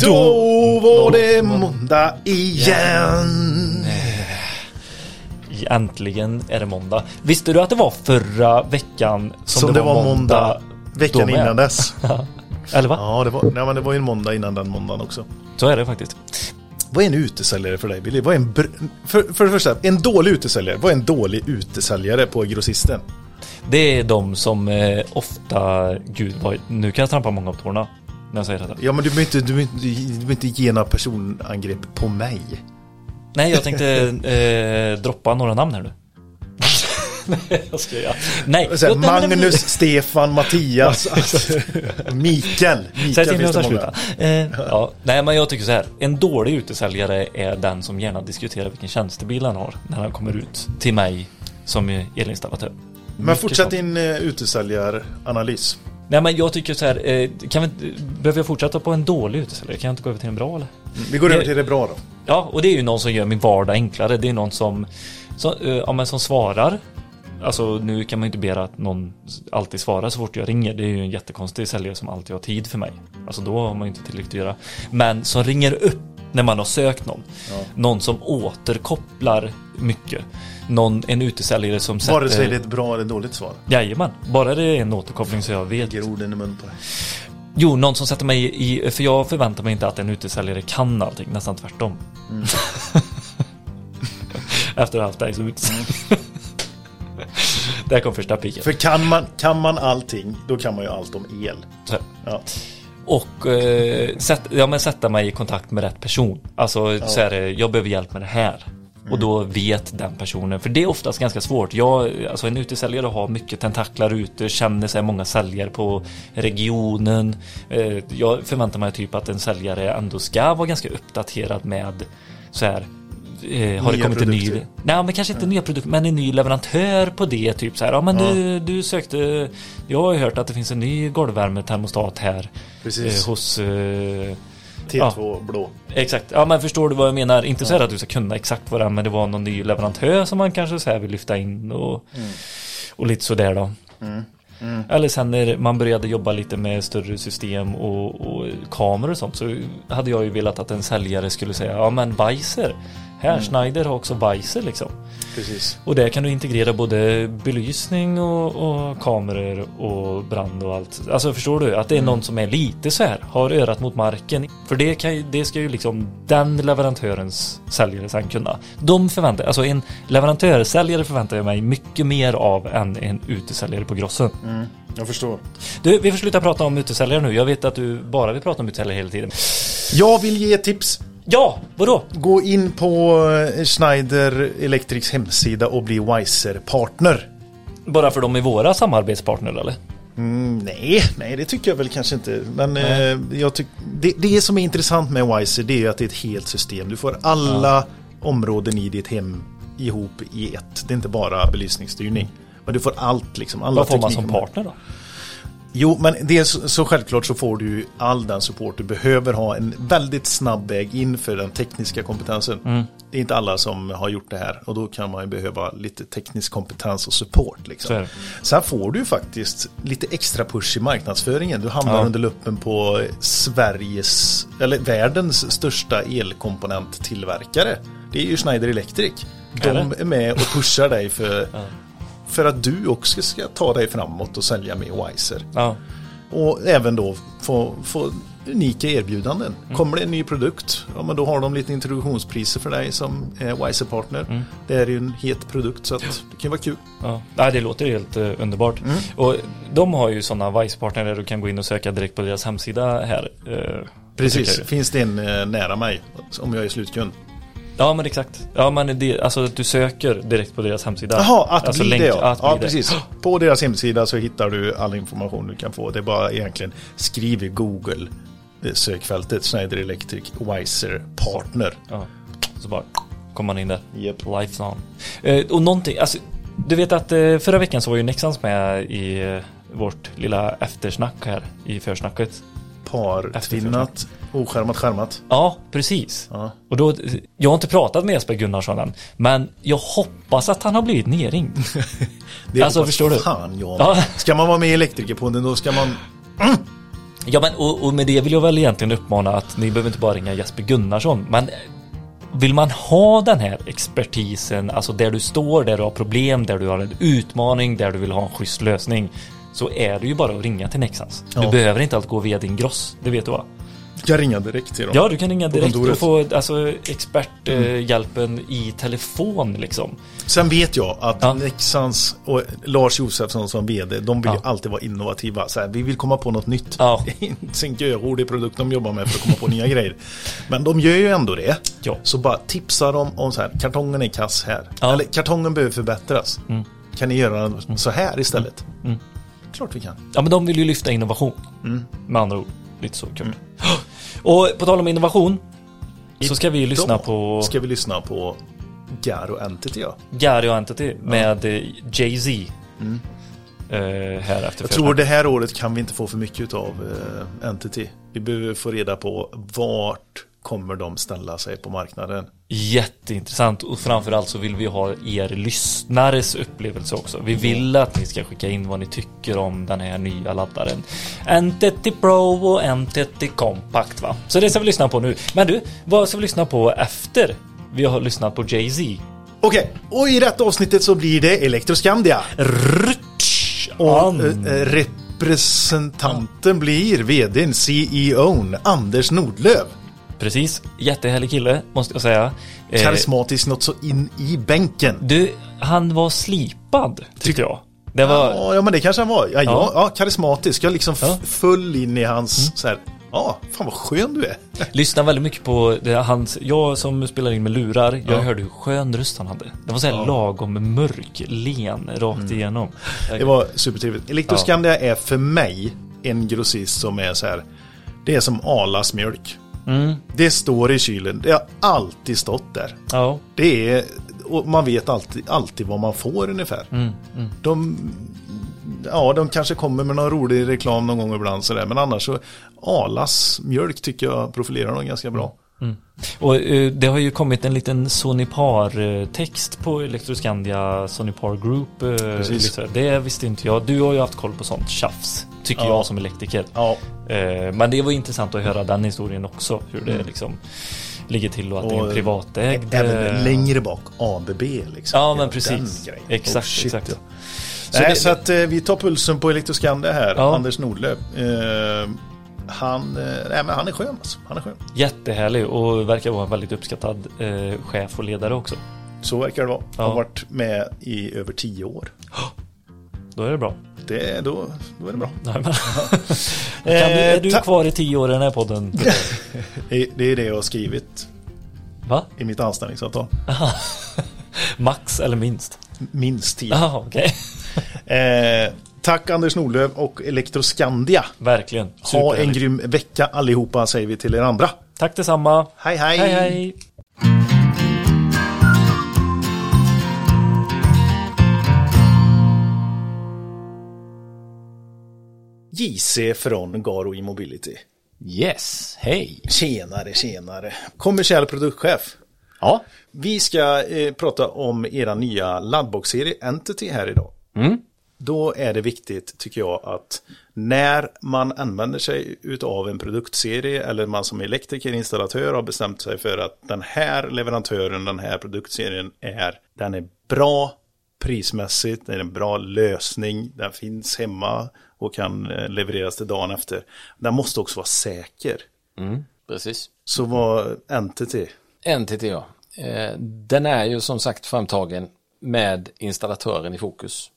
Då var det måndag igen. Äntligen är det måndag. Visste du att det var förra veckan som, Som det var måndag veckan då med? innan dess. Eller va? Ja, det var, nej, men det var ju en måndag innan den måndagen också. Så är det faktiskt. Vad är en utesäljare för dig Billy? Vad är en för, för det första, en dålig utesäljare. Vad är en dålig utesäljare på grossisten? Det är de som eh, ofta, gud vad, nu kan jag trampa många på tårna när jag säger detta. Ja, men du behöver inte, du behöver inte, du inte ge några personangrepp på mig. Nej, jag tänkte eh, droppa några namn här nu. Nej, jag ska göra. Nej, här, jag- men Magnus, Stefan, Mattias, alltså, Mikael. Säg Mikael till finns det många. Eh, ja. Nej, men jag tycker så här. En dålig utesäljare är den som gärna diskuterar vilken tjänstebil han har när han kommer ut till mig som elinstallatör. Men fortsätt din uh, utesäljaranalys. Nej, men jag tycker så här. Eh, kan vi, behöver jag fortsätta på en dålig utesäljare? Kan jag inte gå över till en bra eller? Vi går över till det bra då. Ja, och det är ju någon som gör min vardag enklare. Det är någon som, som, eh, ja, men som svarar. Alltså nu kan man ju inte begära att någon alltid svarar så fort jag ringer. Det är ju en jättekonstig säljare som alltid har tid för mig. Alltså då har man ju inte tillräckligt att göra. Men som ringer upp när man har sökt någon. Ja. Någon som återkopplar mycket. Någon, en utesäljare som sätter... Vare sig det är ett bra eller dåligt svar. Jajamän, bara det är en återkoppling så jag vet. Lägger orden i mun på dig. Jo, någon som sätter mig i... För jag förväntar mig inte att en utesäljare kan allting, nästan tvärtom. Mm. Efter att ha haft dig som utesäljare. Där kom första piken. För kan man, kan man allting, då kan man ju allt om el. Ja. Och eh, sätt, ja, men sätta mig i kontakt med rätt person. Alltså så här, jag behöver hjälp med det här. Och då vet den personen, för det är oftast ganska svårt. Jag, alltså en utesäljare har mycket tentaklar ute, känner sig många säljare på regionen. Eh, jag förväntar mig typ att en säljare ändå ska vara ganska uppdaterad med så här. Eh, har det Nya kommit en ny, nej men kanske inte nya produkter, men en ny leverantör på det. Typ så här, ja men Du, du sökte, jag har ju hört att det finns en ny golvvärmetermostat här. Precis. Eh, hos... Eh, T2 blå. exakt, ja men förstår du vad jag menar? Inte så här att du ska kunna exakt vad det är, men det var någon ny leverantör som man kanske så här vill lyfta in och, och lite sådär då. Eller sen när man började jobba lite med större system och, och kameror och sånt så hade jag ju velat att en säljare skulle säga ja men Weiser, här Schneider har också Weiser liksom. Precis. Och där kan du integrera både belysning och, och kameror och brand och allt. Alltså förstår du? Att det är någon som är lite så här, har örat mot marken. För det, kan, det ska ju liksom den leverantörens säljare sen kunna. De förväntar, alltså en leverantörssäljare förväntar jag mig mycket mer av än en utesäljare på grossen. Mm. Jag förstår. Du, vi får sluta prata om utesäljare nu. Jag vet att du bara vill prata om utesäljare hela tiden. Jag vill ge tips. Ja, vadå? Gå in på eh, Schneider Electrics hemsida och bli Wiser-partner. Bara för de är våra samarbetspartner eller? Mm, nej, nej det tycker jag väl kanske inte. Men eh, jag tyck, det, det som är intressant med Wiser det är att det är ett helt system. Du får alla områden i ditt hem ihop i ett. Det är inte bara belysningsstyrning. Men du får allt liksom. Alla Vad får man som partner då? Jo, men dels så självklart så får du all den support du behöver ha. En väldigt snabb väg in för den tekniska kompetensen. Mm. Det är inte alla som har gjort det här och då kan man ju behöva lite teknisk kompetens och support. Liksom. Sen får du faktiskt lite extra push i marknadsföringen. Du hamnar Ja. under luppen på Sveriges, eller världens största elkomponenttillverkare. Det är ju Schneider Electric. De är med och pushar dig för, för att du också ska ta dig framåt och sälja med Wiser. Ja. Och även då få, få unika erbjudanden. Mm. Kommer det en ny produkt, ja men då har de lite introduktionspriser för dig som är Wiser-partner. Mm. Det är ju en het produkt så att det kan vara kul. Ja, Nej, det låter helt eh, underbart. Mm. Och de har ju sådana Vice-partner där du kan gå in och söka direkt på deras hemsida här. eh, tycker Precis, finns det en eh, nära mig om jag är slutkund. Ja, men exakt. Ja, men det, alltså att du söker direkt på deras hemsida. Jaha, att alltså, bli länk- det ja. Att ja bli det. precis. På deras hemsida så hittar du all information du kan få. Det är bara egentligen skriv i Google eh, sökfältet Schneider Electric Wiser Partner. Ja. Så bara kommer man in där. Japp. Lights on. Eh, och någonting, alltså du vet att eh, förra veckan så var ju Nexans med i vårt lilla eftersnack här i försnacket. Partvinnat, oskärmat, skärmat. Ja, precis. Ja. Och då, jag har inte pratat med Jesper Gunnarsson än, men jag hoppas att han har blivit nerringd. Det Alltså, förstår du? Fan, ja. Ja. Ska man vara med i Elektrikerpodden då ska man... Mm. Ja, men och, och med det vill jag väl egentligen uppmana att ni behöver inte bara ringa Jesper Gunnarsson, men vill man ha den här expertisen, alltså där du står, där du har problem, där du har en utmaning, där du vill ha en schysst lösning, så är det ju bara att ringa till Nexans. Du Ja. behöver inte allt gå via din gross, det vet du va? Jag kan ringa direkt till dem. Ja, du kan ringa direkt och få alltså, experthjälpen i telefon liksom. Sen vet jag att Ja. Nexans och Lars Josefsson som vd, de vill ju Ja. alltid vara innovativa. Så här, vi vill komma på något nytt. Ja. Det är inte en görordig produkt de jobbar med för att komma på nya grejer. Men de gör ju ändå det. Ja. Så bara tipsa dem om så här, kartongen är kass här. Ja. Eller kartongen behöver förbättras. Kan ni göra så här istället? Mm. Klart vi kan. Ja, men de vill ju lyfta innovation. Mm. Med andra ord, lite så kul. Och på tal om innovation, så ska vi lyssna på Ska vi lyssna på Garo Entity ja. Gary och Entity med eh, Jay-Z. Eh, här efter Jag tror det här året kan vi inte få för mycket av eh, Entity. Vi behöver få reda på vart kommer de ställa sig på marknaden. Jätteintressant och framförallt så vill vi ha er lyssnares upplevelse också. Vi vill att ni ska skicka in vad ni tycker om den här nya laddaren. Entity Pro och Entity Compact va? Så det ska vi lyssna på nu. Men du, vad ska vi lyssna på efter vi har lyssnat på Jay-Z? Okej, och i detta avsnittet så blir det Electroscandia. Rutsch, Och eh, representanten blir vdn, CEOn, Anders Nordlöf. Precis, jättehärlig kille måste jag säga. Eh, Karismatisk något så in i bänken. du, han var slipad tyckte jag. Det var... Ja, ja, men det kanske han var. Ja, ja. Ja. ja karismatisk. Jag liksom Ja. föll in i hans så här. Ja, fan vad skön du är. Lyssnar väldigt mycket på det, hans, jag som spelar in med lurar, jag Ja. hörde hur skön röst han hade. Det var så här lagom mörk, len, rakt igenom. Det var supertrevligt. Electroscandia är för mig en grossist som är så här. Det är som Arlas mjölk. Mm, Det står i kylen. Det har alltid stått där. ja, Det är, och man vet alltid, alltid vad man får ungefär. mm, mm. De, ja, de kanske kommer med någon rolig reklam någon gång ibland sådär. Men annars så, Arlas mjölk tycker jag profilerar dem ganska bra. Och eh, det har ju kommit en liten Sonipar-text på Electroscandia Sonipar Group. sådär. Det visste inte jag. Du har ju haft koll på sånt tjafs, tycker Ja. jag som elektriker. Ja, Eh, Men det var intressant att höra den historien också, hur det liksom ligger till och att det är Och en privatägd... även längre bak, ABB liksom. Ja, men precis. grejen. Exakt, shit, exakt. Så Nej, det- så att vi tar pulsen på Electroscandia här, Ja. Anders Nordlöf. Eh, han, eh, nej, men han är skön alltså. Han är skön. Jättehärlig och verkar vara en väldigt uppskattad eh, chef och ledare också. Så verkar det vara. Ja. Har varit med i över tio år. Då är det bra. Det, då, då är det bra. Nej, men- kan du, är du Eh, kvar i tio år i den här podden? Det, är det jag har skrivit Va? i mitt anställningsavtal. Max eller minst? Minst tio. Jaha, okej. Eh, tack Anders Nordlöf och Electroscandia. Verkligen. Ha en grym vecka allihopa säger vi till er andra. Tack detsamma. Hej hej! Hej hej. JC från Garo Immobility. Yes, hej. Tjenare, tjenare. Kommersiell produktchef. Ja. Vi ska eh, prata om era nya laddboxserie Entity här idag. Mm. Då är det viktigt, tycker jag, att när man använder sig utav en produktserie eller man som elektriker, installatör har bestämt sig för att den här leverantören, den här produktserien är, den är bra prismässigt, det är en bra lösning, den finns hemma och kan eh, levereras till dagen efter. Den måste också vara säker. Mm, precis. Så vad Entity, NTT ja. Eh, Den är ju som sagt framtagen med installatören i fokus.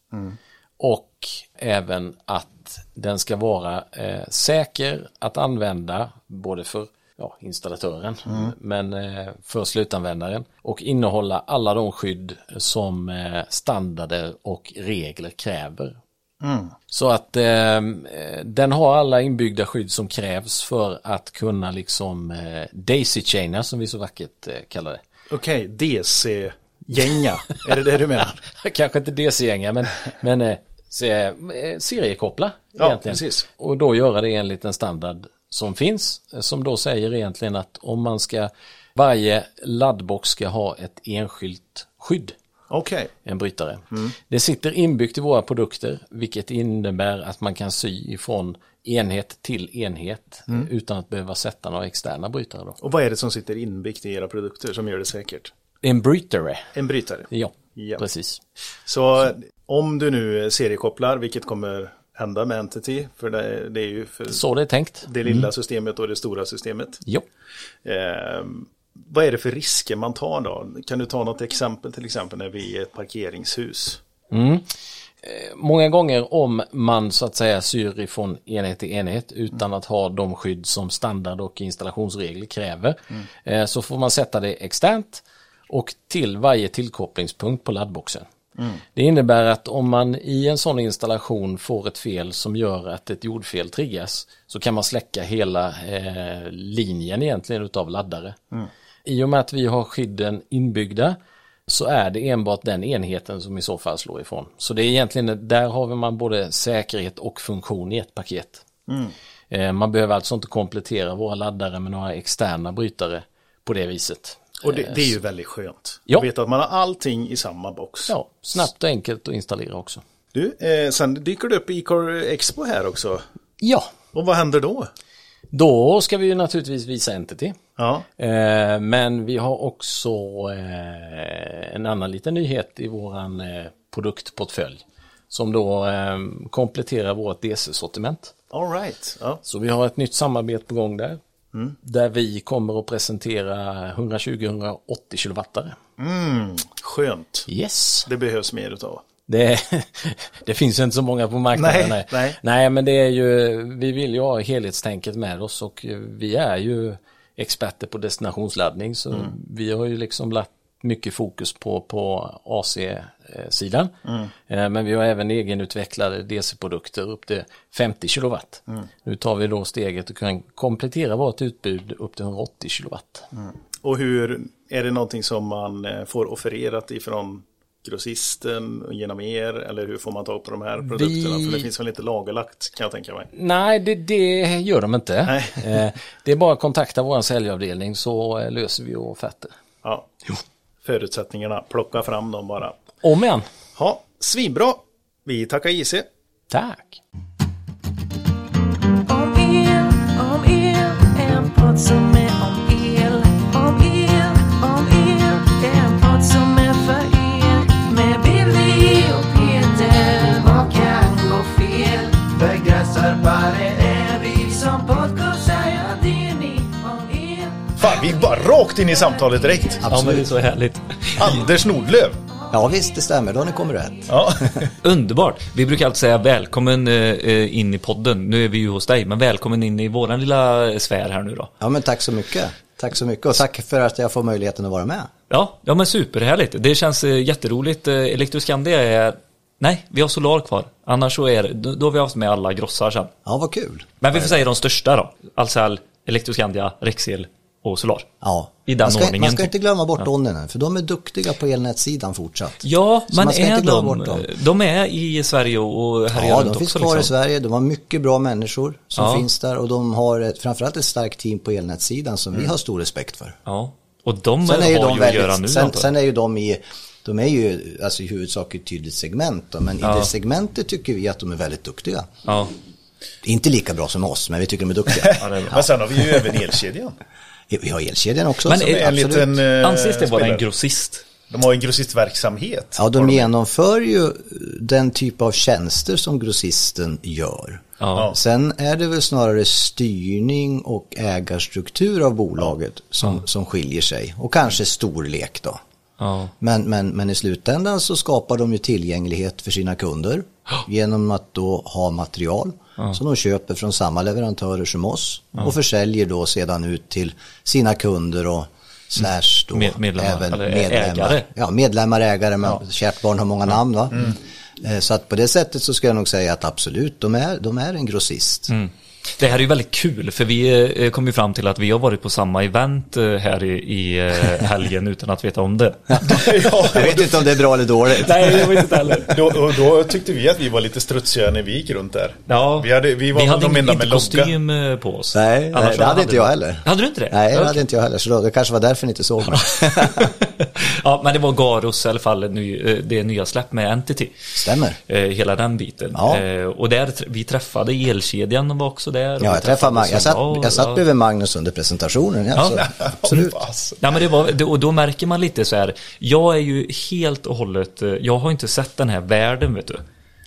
Och även att den ska vara eh, säker att använda både för ja, installatören men eh, för slutanvändaren och innehålla alla de skydd som eh, standarder och regler kräver. Så att eh, den har alla inbyggda skydd som krävs för att kunna liksom eh, daisy-chaina som vi så vackert eh, kallar det. okej, DC-gänga, är det det du menar? Kanske inte DC-gänga men, men se, eh, seriekoppla Ja, egentligen. precis. Och då göra det enligt en standard som finns eh, som då säger egentligen att om man ska varje laddbox ska ha ett enskilt skydd Okej, en brytare. Det sitter inbyggt i våra produkter vilket innebär att man kan sy ifrån enhet till enhet Mm. utan att behöva sätta några externa brytare. Då. Och vad är det som sitter inbyggt i era produkter som gör det säkert? En brytare, En brytare. ja, Ja. precis. Så om du nu seriekopplar, vilket kommer hända med Entity, för det, det är ju för Så det är tänkt. det lilla systemet och det stora systemet. Jo. Eh, vad är det för risker man tar då? Kan du ta något exempel till exempel när vi är i ett parkeringshus? Många gånger om man så att säga syr ifrån enhet till enhet utan att ha de skydd som standard och installationsregler kräver eh, så får man sätta det externt och till varje tillkopplingspunkt på laddboxen. Det innebär att om man i en sån installation får ett fel som gör att ett jordfel triggas så kan man släcka hela eh, linjen egentligen utav laddare. I och med att vi har skydden inbyggda så är det enbart den enheten som i så fall slår ifrån. Så det är egentligen, där har man både säkerhet och funktion i ett paket. Eh, Man behöver alltså inte komplettera våra laddare med några externa brytare på det viset. Och det, det är ju väldigt skönt. Ja. Att veta att man har allting i samma box. Ja, snabbt och enkelt att installera också. Du, eh, sen dyker det upp Ecore Expo här också. Ja, Och vad händer då? då ska vi ju naturligtvis visa Entity. Ja, Eh, Men vi har också eh, en annan liten nyhet i våran eh, produktportfölj. Som då eh, kompletterar vårt DC-sortiment. all right. Ja. Så vi har ett nytt samarbete på gång där. Där vi kommer att presentera 120-180 kilowattare. Mm, skönt. Yes. Det behövs mer utav. Det, det finns inte så många på marknaden. Nej, nej. nej, men det är ju, vi vill ju ha helhetstänket med oss och vi är ju experter på destinationsladdning så Mm. vi har ju liksom lagt mycket fokus på, på AC-sidan. Mm. Eh, Men vi har även egenutvecklade DC-produkter upp till 50 kilowatt. Mm. Nu tar vi då steget och kan komplettera vårt utbud upp till 180 kilowatt. Och hur, är det någonting som man eh, får offererat ifrån grossisten genom er? Eller hur får man tag på de här produkterna? För det finns väl inte lagerlagt kan jag tänka mig. Nej, det, det gör de inte. Nej. Eh, Det är bara att kontakta vår säljavdelning så löser vi offerter. Ja. Förutsättningarna, plocka fram dem bara. Om igen. Ja, svinbra. Vi tackar JC. Tack. Om el, om el, en podd som Fan, vi bara rakt in i samtalet direkt. Ja, men det är så härligt. Anders Nordlöf. Ja visst, det stämmer. Då har ni kommit rätt. Ja. Underbart! Vi brukar alltid säga välkommen eh, eh, in i podden. Nu är vi ju hos dig, men välkommen in i våran lilla sfär här nu då. Ja men tack så mycket. Tack så mycket och tack för att jag får möjligheten att vara med. Ja, ja men superhärligt. Det känns eh, jätteroligt. Elektroskandia är... Nej, vi har Solar kvar. Annars så är det... Då då har vi haft med alla grossar sen. Ja vad kul. Men vi får säga de största då. Ahlsell, Elektroskandia, Rexel och Solar. Ja. I den man, ska, ordningen, man ska inte glömma bort Onninen för de är duktiga på elnätssidan fortsatt. Ja, Så men man ska är inte glömma de... bort dem. De är i Sverige och härjar Ja, de finns också. kvar i liksom. Sverige. De har mycket bra människor som Ja. finns där och de har ett, framförallt ett starkt team på elnätssidan som Mm. vi har stor respekt för. Ja, och de Sen är ju har de ju att göra nu väldigt, sen, sen är ju de i, de är ju alltså i huvudsak ett tydligt segment då, men Ja. i det segmentet tycker vi att de är väldigt duktiga. Ja, Inte lika bra som oss, men vi tycker de är duktiga. ja. Men sen har vi ju även elkedjan. Vi har elkedjan också. Men är- En liten... eh, Anses det vara en grossist? De har en grossistverksamhet. Ja, de de. genomför ju den typ av tjänster som grossisten gör. Ja. Sen är det väl snarare styrning och ägarstruktur av bolaget som, som skiljer sig. Och kanske storlek då. Ja. Men, men, men i slutändan så skapar de ju tillgänglighet för sina kunder genom att då ha material som de köper från samma leverantörer som oss och försäljer då sedan ut till sina kunder och slash då Med- medlemmar, även medlemmar. ägare. Ja, medlemmar, ägare, men kärt barn har många namn va. Eh, Så att på det sättet så ska jag nog säga att absolut, de är, de är en grossist. Det här är ju väldigt kul för vi eh, kom ju fram till att vi har varit på samma event eh, här i, i eh, helgen utan att veta om det. Jag vet inte om det är bra eller dåligt. Nej, jag vet inte heller. Då, och då tyckte vi att vi var lite strutsiga när vi gick runt där. Ja, Vi hade- vi var vi hade de enda inte med kostym på oss. Nej, nej, det hade inte jag heller. Hade du inte det? Nej, det Okej. hade inte jag heller. Så då, det kanske var därför ni inte såg mig. ja, men det var Garus i alla fall, det nya släpp med Entity. Stämmer. Hela den biten. Ja. Och där, vi träffade elkedjan, var också där. och Ja, jag träffade Mag- jag satt, jag satt ja. bredvid Magnus under presentationen. Ja, så, absolut. Alltså. Nej men det var, och då märker man lite så här, jag är ju helt och hållet, eh, jag har inte sett den här världen vet du.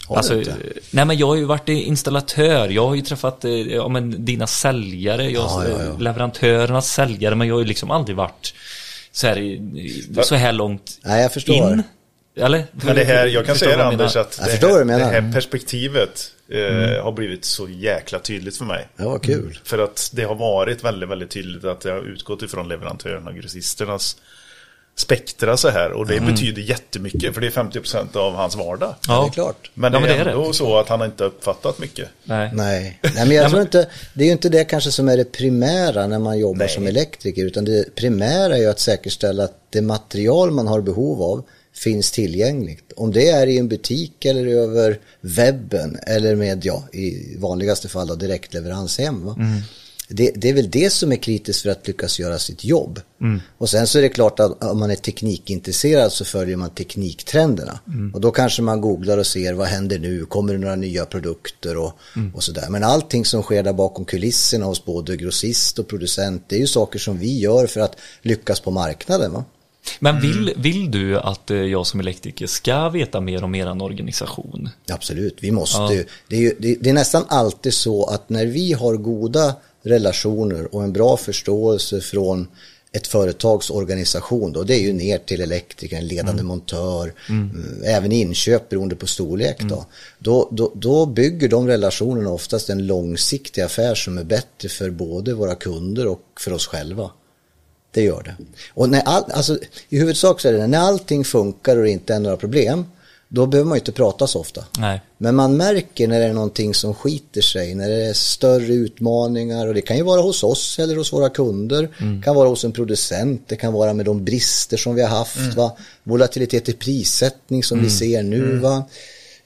Alltså, inte? eh, nej men jag har ju varit installatör, jag har ju träffat eh, ja, men, dina säljare, jag, Ja, ja, ja. leverantörernas säljare, men jag har ju liksom aldrig varit så här, så här långt Nej, jag förstår. in. Eller? Men det här, jag kan säga det Anders, att det här, det här perspektivet eh, har blivit så jäkla tydligt för mig. Det var kul. För att det har varit väldigt, väldigt tydligt att det har utgått ifrån leverantörerna och grossisternas spektra så här. Och det betyder jättemycket, för det är 50% av hans vardag. Ja, Ja. det är klart. Men det Ja, men är det är ändå det. så att han inte har uppfattat mycket. Nej. Nej, Nej men jag tror inte, det är ju inte det kanske som är det primära när man jobbar Nej. som elektriker, utan det primära är ju att säkerställa att det material man har behov av finns tillgängligt. Om det är i en butik eller över webben eller med, ja, i vanligaste fall då, direktleverans hem. Va? Det, det är väl det som är kritiskt för att lyckas göra sitt jobb. Och sen så är det klart att om man är teknikintresserad så följer man tekniktrenderna. Och då kanske man googlar och ser vad händer nu, kommer det några nya produkter och, och sådär. Men allting som sker där bakom kulisserna hos både grossist och producent, det är ju saker som vi gör för att lyckas på marknaden. Va? Men vill, vill du att eh, jag som elektriker ska veta mer om eran organisation? Absolut, vi måste Ja. Det är, ju, det, det är nästan alltid så att när vi har goda relationer och en bra förståelse från ett företags organisation då, det är ju ner till elektriker, en ledande montör, mm, även inköp beroende på storlek då. Då, då. Då bygger de relationerna oftast en långsiktig affär som är bättre för både våra kunder och för oss själva. Det gör det. Och när all, alltså, i huvudsak så är det när allting funkar och det inte är några problem, då behöver man ju inte prata så ofta. Nej. Men man märker när det är någonting som skiter sig, när det är större utmaningar och det kan ju vara hos oss eller hos våra kunder, Mm. kan vara hos en producent, det kan vara med de brister som vi har haft, Mm. va? volatilitet i prissättning som vi ser nu. Mm. Va?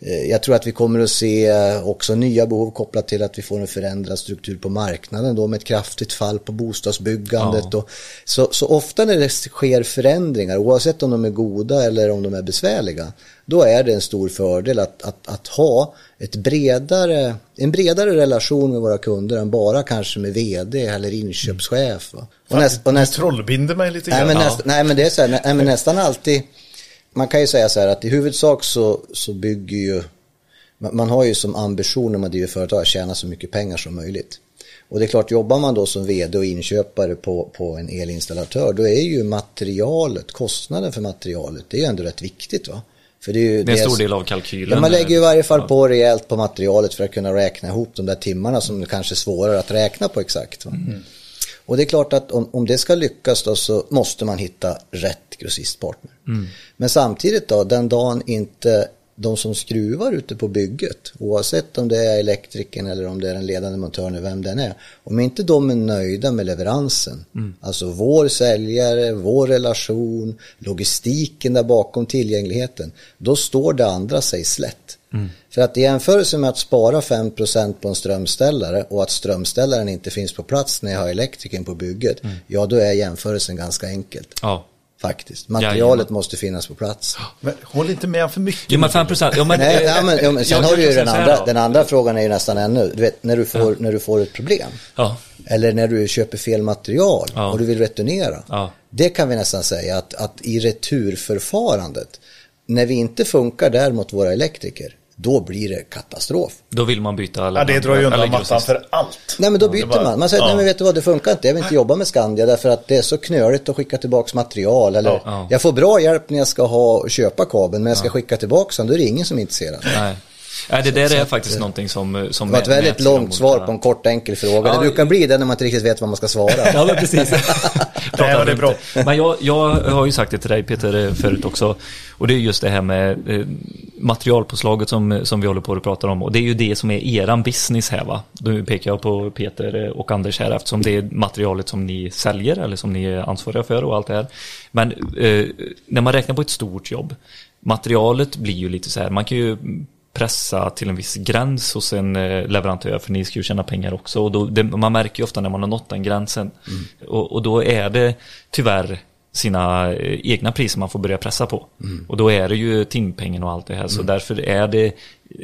Eh, Jag tror att vi kommer att se eh, också nya behov kopplat till att vi får en förändrad struktur på marknaden då med ett kraftigt fall på bostadsbyggandet. Ja. Och så, så ofta när det sker förändringar, oavsett om de är goda eller om de är besvärliga, då är det en stor fördel att, att, att ha ett bredare, en bredare relation med våra kunder än bara kanske med vd eller inköpschef. Va? Och näst, och Du näst, trollbinder mig lite Nej grann. men, Ja. näst, nej men det är så här, nej, men nästan alltid, man kan ju säga så här att i huvudsak så, så bygger ju, man, man har ju som ambition när man driver företag att tjäna så mycket pengar som möjligt. Och det är klart, jobbar man då som vd och inköpare på, på en elinstallatör, då är ju materialet, kostnaden för materialet, det är ju ändå rätt viktigt va. För det är ju Det är en stor del av kalkylen. Ja, man lägger ju i varje fall på rejält på materialet för att kunna räkna ihop de där timmarna som kanske är svårare att räkna på exakt. Va? Och det är klart att om, om det ska lyckas då så måste man hitta rätt grossistpartner. Men samtidigt då, den dagen inte de som skruvar ute på bygget, oavsett om det är elektrikern eller om det är den ledande montören eller vem den är, om inte de är nöjda med leveransen, alltså vår säljare, vår relation, logistiken där bakom tillgängligheten, då står det andra sig slätt. För att i jämförelse med att spara 5% på en strömställare och att strömställaren inte finns på plats när jag har elektrikern på bygget, ja då är jämförelsen ganska enkelt. Ja. Faktiskt. Materialet Jajamän. måste finnas på plats. Men håll inte med för mycket. Jo men 5 procent. Ja, men, Nej, ja, men, ja, men sen jag- har du ju den andra, den andra frågan är ju nästan ännu, du vet när du får, när du får ett problem. Ja. Eller när du köper fel material Ja. och du vill returnera. Ja. Det kan vi nästan säga att, att i returförfarandet, när vi inte funkar där mot våra elektriker, då blir det katastrof. Då vill man byta Ja, det drar ju undan mattan för allt. Nej men då Det byter bara- man. Man säger, ja. nej men vet du vad, det funkar inte. Jag vill inte jobba med Skandia därför att det är så knöligt att skicka tillbaka material. Eller Ja. jag får bra hjälp när jag ska ha, köpa kabeln men jag ska skicka tillbaka den, då är det ingen som är intresserad. Nej. Nej, det där är faktiskt någonting som, som Det var ett väldigt långt svar på en kort enkel fråga. Ja, det brukar bli det när man inte riktigt vet vad man ska svara. Ja, men precis. Nej, men det är bra. Men jag, jag har ju sagt det till dig Peter eh, förut också. Och det är just det här med, eh, materialpåslaget som, som vi håller på att prata om och det är ju det som är eran business här va. Nu pekar jag på Peter och Anders här eftersom det är materialet som ni säljer eller som ni är ansvariga för och allt det här. Men eh, när man räknar på ett stort jobb, materialet blir ju lite så här, man kan ju pressa till en viss gräns hos en eh, leverantör för ni ska ju tjäna pengar också och då, det, man märker ju ofta när man har nått den gränsen och, och då är det tyvärr sina eh, egna priser man får börja pressa på. Och då är det ju timpengen och allt det här. Så därför är det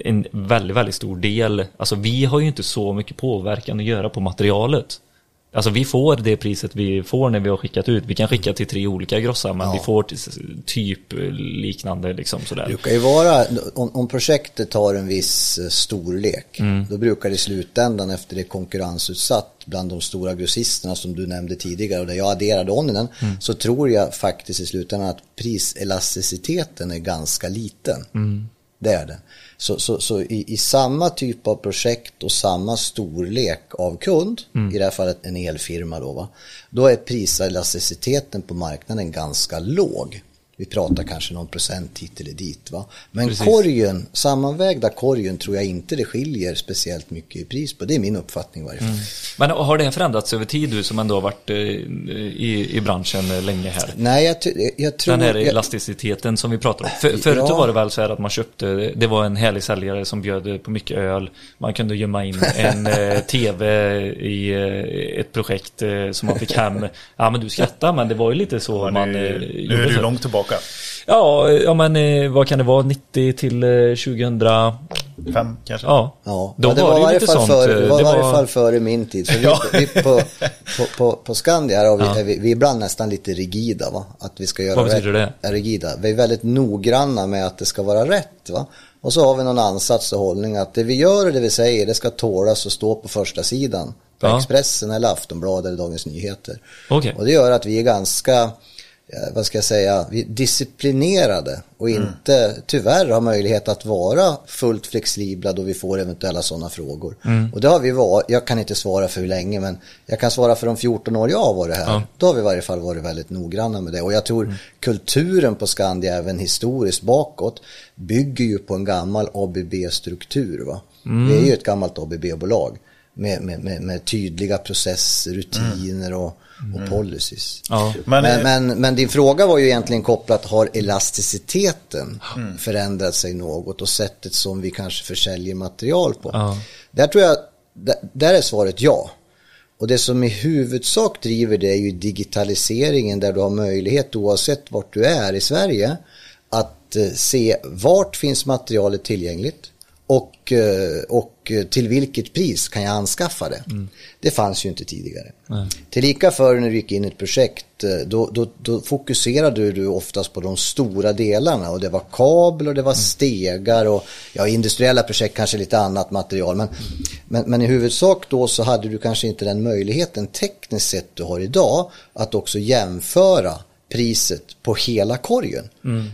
en väldigt, väldigt stor del. Alltså vi har ju inte så mycket påverkan att göra på materialet. Alltså vi får det priset vi får när vi har skickat ut. Vi kan skicka till tre olika grossar men vi får till, typ liknande liksom Det sådär. brukar ju vara, om, om projektet har en viss eh, storlek, Mm. då brukar det i slutändan efter det konkurrensutsatt bland de stora grossisterna som du nämnde tidigare och där jag adderade Onninen, Mm. så tror jag faktiskt i slutändan att priselasticiteten är ganska liten. Mm. Det är den. Så, så, så i, i samma typ av projekt och samma storlek av kund, Mm. i det här fallet en elfirma då, va? då är priselasticiteten på marknaden ganska låg. Vi pratar kanske någon procent hit eller dit. Va? Men Precis. korgen, sammanvägda korgen tror jag inte det skiljer speciellt mycket i pris på. Det är min uppfattning i varje fall. Mm. Men har det förändrats över tid du som ändå har varit eh, i, i branschen länge här? Nej, jag, jag tror... Den här jag, elasticiteten som vi pratar om. För, förut Ja. var det väl så här att man köpte, det var en härlig säljare som bjöd på mycket öl. Man kunde gömma in en eh, tv i eh, ett projekt som man fick hem. Ja men du skrattar men det var ju lite så man eh, nu, gjorde nu är förr. långt tillbaka. Ja, ja men eh, vad kan det vara? 90 till eh, 2000? Fem kanske. Ja. Ja, Då ja, det var var, det ju varje lite fall sånt, eh, det var i varje var- fall före min tid. Så vi, Ja. vi på, på, på, på Skandia här har vi, Ja. är vi, vi är ibland nästan lite rigida. Va? Att vi ska göra Vad betyder rätt. det? Är rigida. Vi är väldigt noggranna med att det ska vara rätt. Va? Och så har vi någon ansats och hållning att det vi gör och det vi säger det ska tålas och stå på första sidan på Ja. Expressen eller Aftonbladet eller Dagens Nyheter. Okej. Och det gör att vi är ganska, eh, vad ska jag säga, disciplinerade och Mm. inte tyvärr har möjlighet att vara fullt flexibla då vi får eventuella sådana frågor. Mm. Och det har vi varit, jag kan inte svara för hur länge men jag kan svara för de 14 år jag har varit här. Ja. Då har vi i varje fall varit väldigt noggranna med det. Och jag tror Mm. kulturen på Skandia även historiskt bakåt bygger ju på en gammal ABB-struktur. Va? Mm. Vi är ju ett gammalt ABB-bolag med, med, med, tydliga processer, rutiner och, och policies. Ja. Men, Men, eh, men, men din fråga var ju egentligen kopplat, har elasticiteten förändrat sig något och sättet som vi kanske försäljer material på? Ja. Där tror jag, där, där är svaret ja. Och det som i huvudsak driver det är ju digitaliseringen där du har möjlighet oavsett vart du är i Sverige att eh, se vart finns materialet tillgängligt och, eh, och till vilket pris kan jag anskaffa det. Det fanns ju inte tidigare. Tillika för när du gick in i ett projekt eh, då, då, då fokuserade du oftast på de stora delarna. Och det var kabel och det var stegar och ja, industriella projekt kanske lite annat material. Men, men, men i huvudsak då så hade du kanske inte den möjligheten tekniskt sett du har idag att också jämföra priset på hela korgen.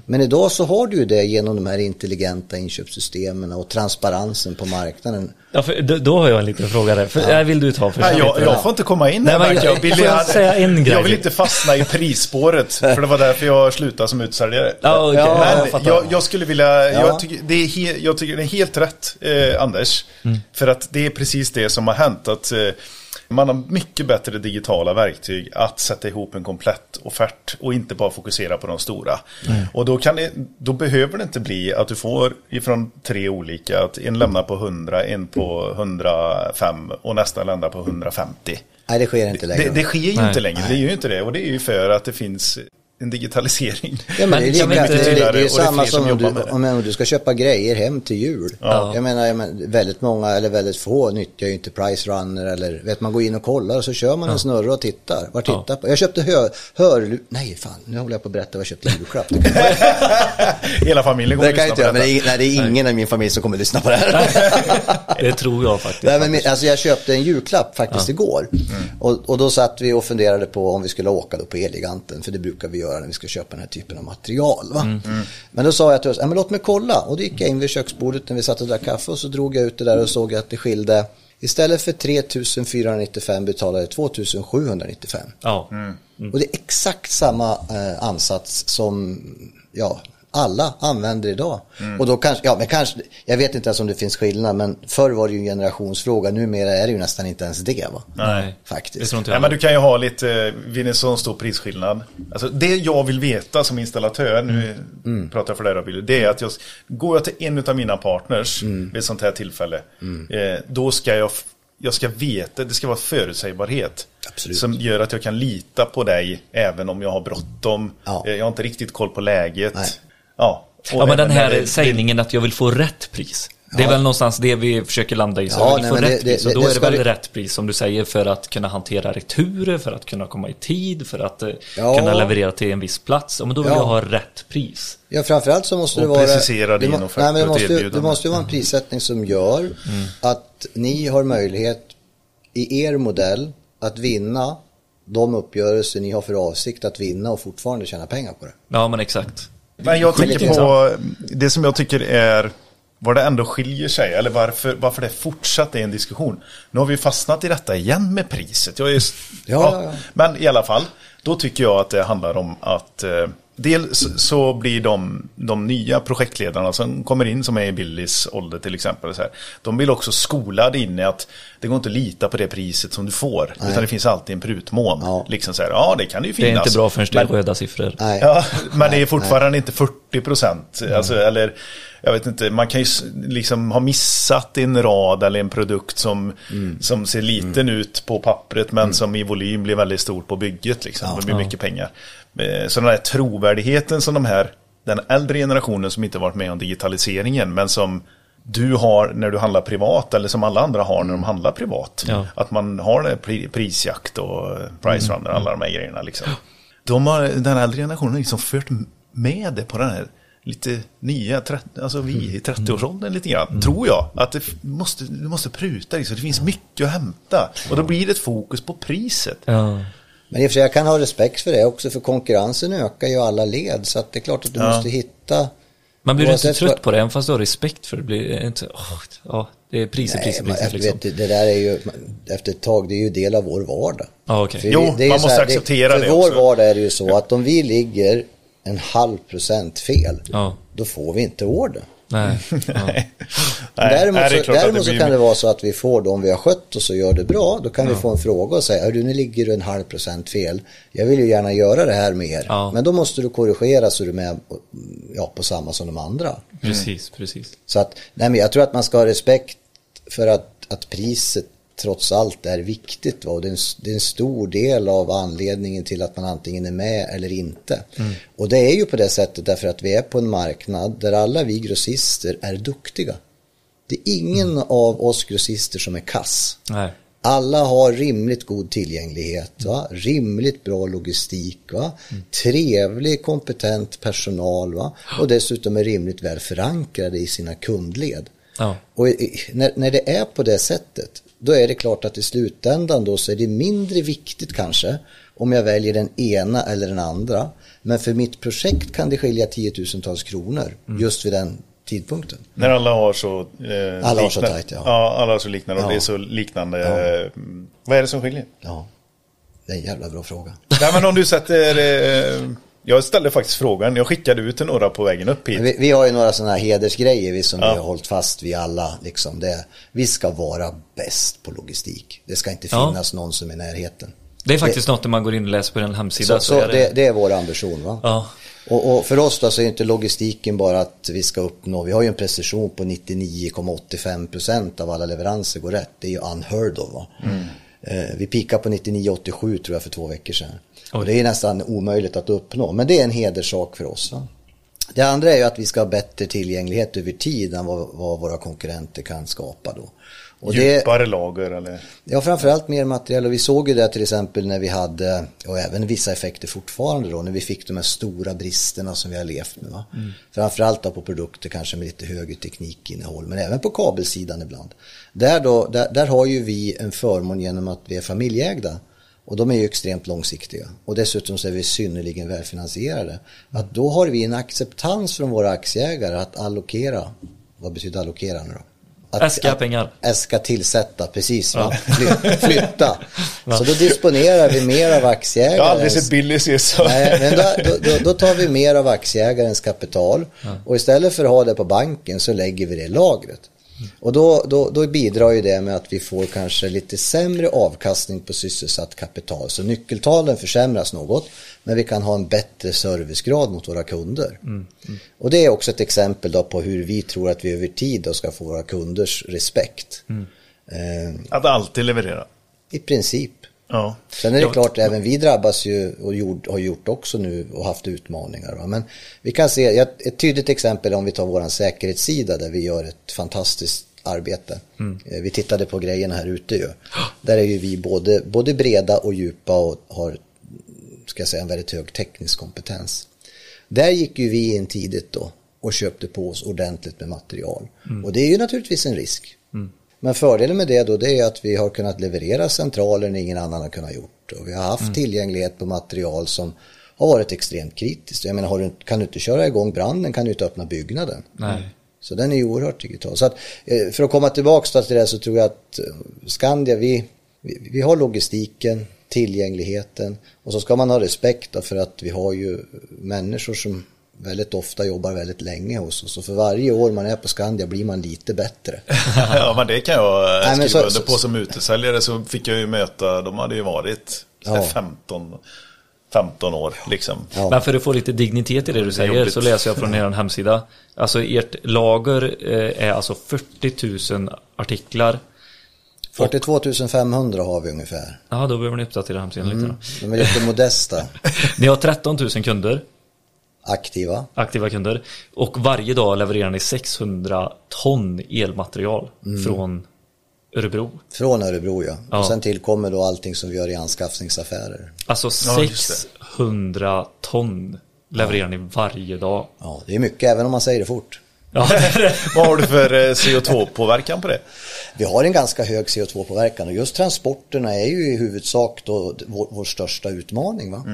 Men idag så har du ju det genom de här intelligenta inköpssystemen och transparensen på marknaden. Ja, för, då, då har jag en liten fråga där. För, ja. vill du ta först? Nej, jag, jag får inte komma in Nej, här jag- jag. Får jag han- säga en grej? Jag vill inte fastna i prisspåret. För det var därför jag slutade som utsäljare. Ja, okej. Ja, jag Men jag, jag skulle vilja, Ja. jag, tycker, det är he, jag tycker det är helt rätt eh, Anders. Mm. För att det är precis det som har hänt. Att eh, man har mycket bättre digitala verktyg att sätta ihop en komplett offert och inte bara fokusera på de stora. Mm. Och då, kan det, då behöver det inte bli att du får ifrån tre olika, att en lämnar på 100, en på 105 och nästa lämnar på 150. Nej, det sker inte längre. Det, det sker ju Nej. inte längre, det är ju inte det. Och det är ju för att det finns en digitalisering. Ja, men det är, lika, det, det, det är det är samma som som om du, om, om du ska köpa grejer hem till jul. Ja. Jag menar, jag menar, väldigt många eller väldigt få nyttjar ju inte Price Runner eller vet man går in och kollar och så kör man en snurra och tittar. Var tittar Ja. på? Jag köpte hör, hör nej fan, nu håller jag på att berätta vad jag köpte i julklapp. Hela familjen kommer det kan jag lyssna inte på men detta. nej, det är ingen i min familj som kommer att lyssna på det här. Det tror jag faktiskt. Nej, men, alltså jag köpte en julklapp faktiskt igår. Och, och då satt vi och funderade på om vi skulle åka då på Eleganten. För det brukar vi göra när vi ska köpa den här typen av material. Va? Men då sa jag till oss, ja, men låt mig kolla. Och då gick jag in vid köksbordet när vi satt och drack kaffe. Och så drog jag ut det där och såg att det skilde. Istället för 3495 betalade jag 2795. Ja. Och det är exakt samma eh, ansats som ja, alla använder idag. Mm. Och då kanske, ja men kanske, jag vet inte ens om det finns skillnad men förr var det ju en generationsfråga, numera är det ju nästan inte ens det va? Nej, det Faktiskt. Nej, jag. men du kan ju ha lite, vid en sån stor prisskillnad. Alltså, det jag vill veta som installatör, nu Mm. pratar jag för dig då Billy, det är att jag, går jag till en av mina partners Mm. vid ett sånt här tillfälle, eh, då ska jag, jag ska veta, det ska vara förutsägbarhet. Absolut. Som gör att jag kan lita på dig även om jag har bråttom. Ja. Eh, Jag har inte riktigt koll på läget. Ja, Ja men den här det- sägningen att jag vill få rätt pris. Det är Ja. väl någonstans det vi försöker landa i. Så Ja, nej, få det- rätt det- pris. Och det- då det är det väl det- rätt pris som du säger för att kunna hantera returer, för att kunna komma i tid, för att eh, Ja. kunna leverera till en viss plats. Ja, men då vill Ja. jag ha rätt pris. Ja, framförallt så måste Och det vara... precisera det din må- offert nej, men det måste, det måste ju vara en prissättning som gör att ni har möjlighet i er modell att vinna de uppgörelser ni har för avsikt att vinna och fortfarande tjäna pengar på det. Ja men exakt. Men jag tänker på det som jag tycker är var det ändå skiljer sig eller varför, varför det fortsatt är en diskussion. Nu har vi fastnat i detta igen med priset. Jag är, ja, ja. Men i alla fall, då tycker jag att det handlar om att eh, dels så blir de, de nya projektledarna som kommer in som är i Billys ålder till exempel. Så här, de blir också skolade in i att det går inte att lita på det priset som du får. Utan det finns alltid en prutmån. Ja. Liksom så här, ja det kan det ju Det är finnas. inte bra förrän det är röda siffror. Nej. Ja, men det är fortfarande inte 40 procent. Alltså, eller, jag vet inte, man kan ju liksom ha missat en rad eller en produkt som, som ser liten ut på pappret men som i volym blir väldigt stort på bygget. Liksom. det blir mycket pengar. Eh, Så den här trovärdigheten som de här, den äldre generationen som inte varit med om digitaliseringen men som du har när du handlar privat eller som alla andra har när de handlar privat. Ja. Att man har det pri- prisjakt och price runner, alla de här grejerna. Liksom. De har, den äldre generationen har liksom fört med det på den här lite nya, 30, alltså vi i 30-årsåldern lite grann, tror jag. Att det måste, du måste pruta liksom. det finns mycket att hämta. Och då blir det ett fokus på priset. Ja. Men i och för sig, jag kan ha respekt för det också, för konkurrensen ökar ju alla led. Så att det är klart att du Ja. måste hitta... Man blir inte trött vad- på det, även fast du har respekt för det. blir inte, åh, ja, det är priser, Nej, priser, priser efter, liksom. vet, det där är ju, efter ett tag, det är ju del av vår vardag. Ja, okej. För Jo, det man måste här, acceptera för det För vår också. vardag är det ju så att om vi ligger en halv procent fel, Ja. då får vi inte order. Nej. Ja. Nej, däremot det så, att däremot så kan det vara så att vi får det om vi har skött oss och gör det bra. Då kan vi få en fråga och säga, du nu ligger du en halv procent fel. Jag vill ju gärna göra det här med er. Ja. Men då måste du korrigera så du är med på- ja, på samma som de andra. Precis, precis. Så att, nej men jag tror att man ska ha respekt för att, att priset trots allt är viktigt. Va? Och det, är en, det är en stor del av anledningen till att man antingen är med eller inte. Och det är ju på det sättet därför att vi är på en marknad där alla vi grossister är duktiga. Det är ingen av oss grossister som är kass. Nej. Alla har rimligt god tillgänglighet, va? rimligt bra logistik, va? trevlig, kompetent personal va? och dessutom är rimligt väl förankrade i sina kundled. Ja. Och när, när det är på det sättet, då är det klart att i slutändan då så är det mindre viktigt kanske om jag väljer den ena eller den andra. Men för mitt projekt kan det skilja tiotusentals kronor just vid den tidpunkten. När alla har så... Eh, Alla har så tajt, ja. ja. alla har så liknande och Ja. det är så liknande. Ja. eh, Vad är det som skiljer? Ja, det är en jävla bra fråga. Nej men om du sätter... Eh, jag ställde faktiskt frågan, jag skickade ut några på vägen upp hit. Vi, vi har ju några sådana här hedersgrejer vi som Ja. vi har hållit fast vid alla. Liksom det, vi ska vara bäst på logistik. Det ska inte Ja. finnas någon som är i närheten. Det är faktiskt något när man går in och läser på den hemsida. Så, Så, så är det, det... det är vår ambition. Va? Ja. Och, och för oss då så är inte logistiken bara att vi ska uppnå, vi har ju en precision på 99,85% av alla leveranser går rätt. Det är ju unheard of. Va? Eh, vi pikar på 99,87 tror jag för två veckor sedan. Och det är nästan omöjligt att uppnå, men det är en hederssak för oss. Va? Det andra är ju att vi ska ha bättre tillgänglighet över tid än vad, vad våra konkurrenter kan skapa då. Och det, Djupare lager eller? Ja, framförallt mer material och vi såg ju det till exempel när vi hade, och även vissa effekter fortfarande då, när vi fick de här stora bristerna som vi har levt med. Va? Framförallt då på produkter kanske med lite högre teknikinnehåll, men även på kabelsidan ibland. Där, då, där, där har ju vi en förmån genom att vi är familjeägda. Och de är ju extremt långsiktiga. Och dessutom så är vi synnerligen välfinansierade. Att då har vi en acceptans från våra aktieägare att allokera, vad betyder allokera nu då? att, Äska att pengar. Äska tillsätta, precis. Va? Fly, flytta. Så då disponerar vi mer av aktieägarens... Jag har aldrig sett Billy se så. Nej, men då, då, då tar vi mer av aktieägarens kapital och istället för att ha det på banken så lägger vi det i lagret. Och då, då, då bidrar ju det med att vi får kanske lite sämre avkastning på sysselsatt kapital. Så nyckeltalen försämras något men vi kan ha en bättre servicegrad mot våra kunder. Och det är också ett exempel då på hur vi tror att vi över tid då ska få våra kunders respekt. Eh, Att alltid leverera. I princip. Ja. Sen är det Ja, klart, även vi drabbas ju och gjort, har gjort också nu och haft utmaningar. Va? Men vi kan se, ett tydligt exempel om vi tar våran säkerhetssida där vi gör ett fantastiskt arbete. Eh, Vi tittade på grejerna här ute ju. Där är ju vi både, både breda och djupa och har, ska jag säga, en väldigt hög teknisk kompetens. Där gick ju vi in tidigt då och köpte på oss ordentligt med material. Och det är ju naturligtvis en risk. Men fördelen med det då det är att vi har kunnat leverera centraler när ingen annan har kunnat gjort. Och vi har haft tillgänglighet på material som har varit extremt kritiskt. Jag menar, du, kan du inte köra igång branden kan du inte öppna byggnaden. Nej. Så den är ju oerhört digital. Så att, eh, för att komma tillbaka till det så tror jag att eh, Skandia, vi, vi, vi har logistiken, tillgängligheten och så ska man ha respekt för att vi har ju människor som väldigt ofta jobbar väldigt länge hos oss. Och för varje år man är på Skandia blir man lite bättre. ja, men det kan jag Nej, skriva så- under på som utesäljare så fick jag ju möta, de hade ju varit Ja. 15, 15 år liksom. Ja. Men för att få lite dignitet i det du säger jobbigt. så läser jag från er hemsida. Alltså ert lager eh, är alltså 40 000 artiklar. 42 500 har vi ungefär. Ja, då behöver ni uppdatera hemsidan lite då. De är lite modesta, Ni har 13 000 kunder, aktiva. aktiva kunder. Och varje dag levererar ni 600 ton elmaterial från Örebro. Från Örebro ja. Ja. Och sen tillkommer då allting som vi gör i anskaffningsaffärer. Alltså Ja, just det. 600 ton levererar ni varje dag. Ja, det är mycket även om man säger det fort. Ja, Vad har du för eh, CO2-påverkan på det? Vi har en ganska hög CO2-påverkan och just transporterna är ju i huvudsak då vår, vår största utmaning. Va?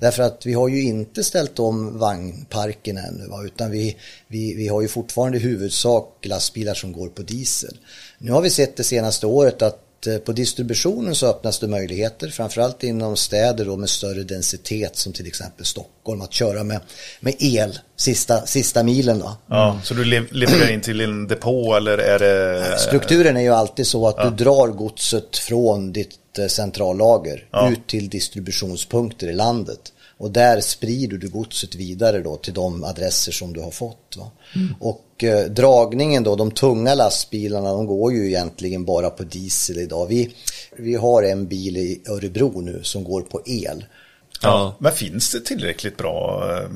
Därför att vi har ju inte ställt om vagnparken ännu va? utan vi, vi, vi har ju fortfarande i huvudsak lastbilar som går på diesel. Nu har vi sett det senaste året att eh, på distributionen så öppnas det möjligheter, framförallt inom städer då med större densitet som till exempel Stockholm, att köra med, med el sista, sista milen. Då. Ja, så du le- levererar in till en depå eller är det... Strukturen är ju alltid så att du drar godset från ditt eh, centrallager ut till distributionspunkter i landet. Och där sprider du godset vidare då till de adresser som du har fått. Va? Och eh, dragningen då, de tunga lastbilarna, de går ju egentligen bara på diesel idag. Vi, vi har en bil i Örebro nu som går på el. ja. Men finns det tillräckligt bra eh,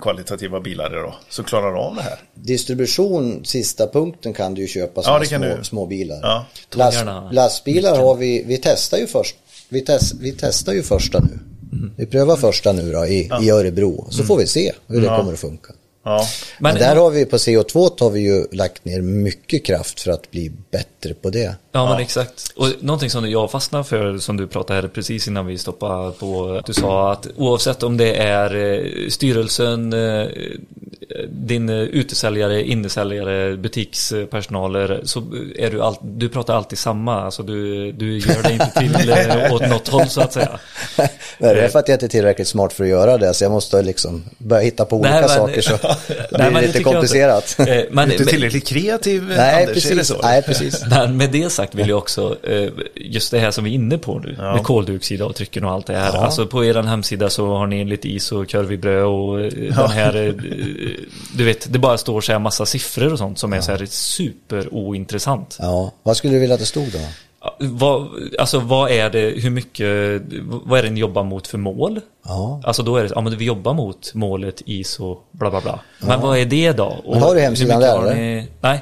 kvalitativa bilar idag som klarar av det här? Distribution, sista punkten kan du ju köpa som Ja, små, du. små bilar. Ja. Last, lastbilar har vi, vi testar ju först, vi, test, vi testar ju första nu. Mm. Vi prövar första nu då i, i Örebro, så får vi se hur det kommer att funka. Ja, Men, Men, där har vi på CO2 har vi ju lagt ner mycket kraft för att bli bättre på det. Ja, men exakt. Och någonting som jag fastnade för, som du pratade här precis innan vi stoppade på, du sa att oavsett om det är eh, styrelsen, eh, din eh, utesäljare, innesäljare, butikspersonaler, så är du, all, du pratar alltid samma, alltså du, du gör det inte till åt något håll så att säga. Men det är för att jag inte är tillräckligt smart för att göra det, så jag måste liksom börja hitta på olika Nej, men- saker så det det lite komplicerat. inte. Eh, Men, du är inte tillräckligt kreativ Nej, Anders, är det precis. så? Nej, precis. Men med det sagt vill jag också, eh, just det här som vi är inne på nu, Ja. med koldioxidavtrycken och allt det här. Alltså på er hemsida så har ni lite is och korvbröd och eh, den här, du vet, det bara står så här massa siffror och sånt som är så här super ointressant. Ja, vad skulle du vilja att det stod då? Vad, alltså vad är det, hur mycket, vad är det ni jobbar mot för mål? Ja. Alltså då är det, ja men vi jobbar mot målet ISO bla bla bla. Men vad är det då? Och har du hemsidan där, eller? ni- Nej,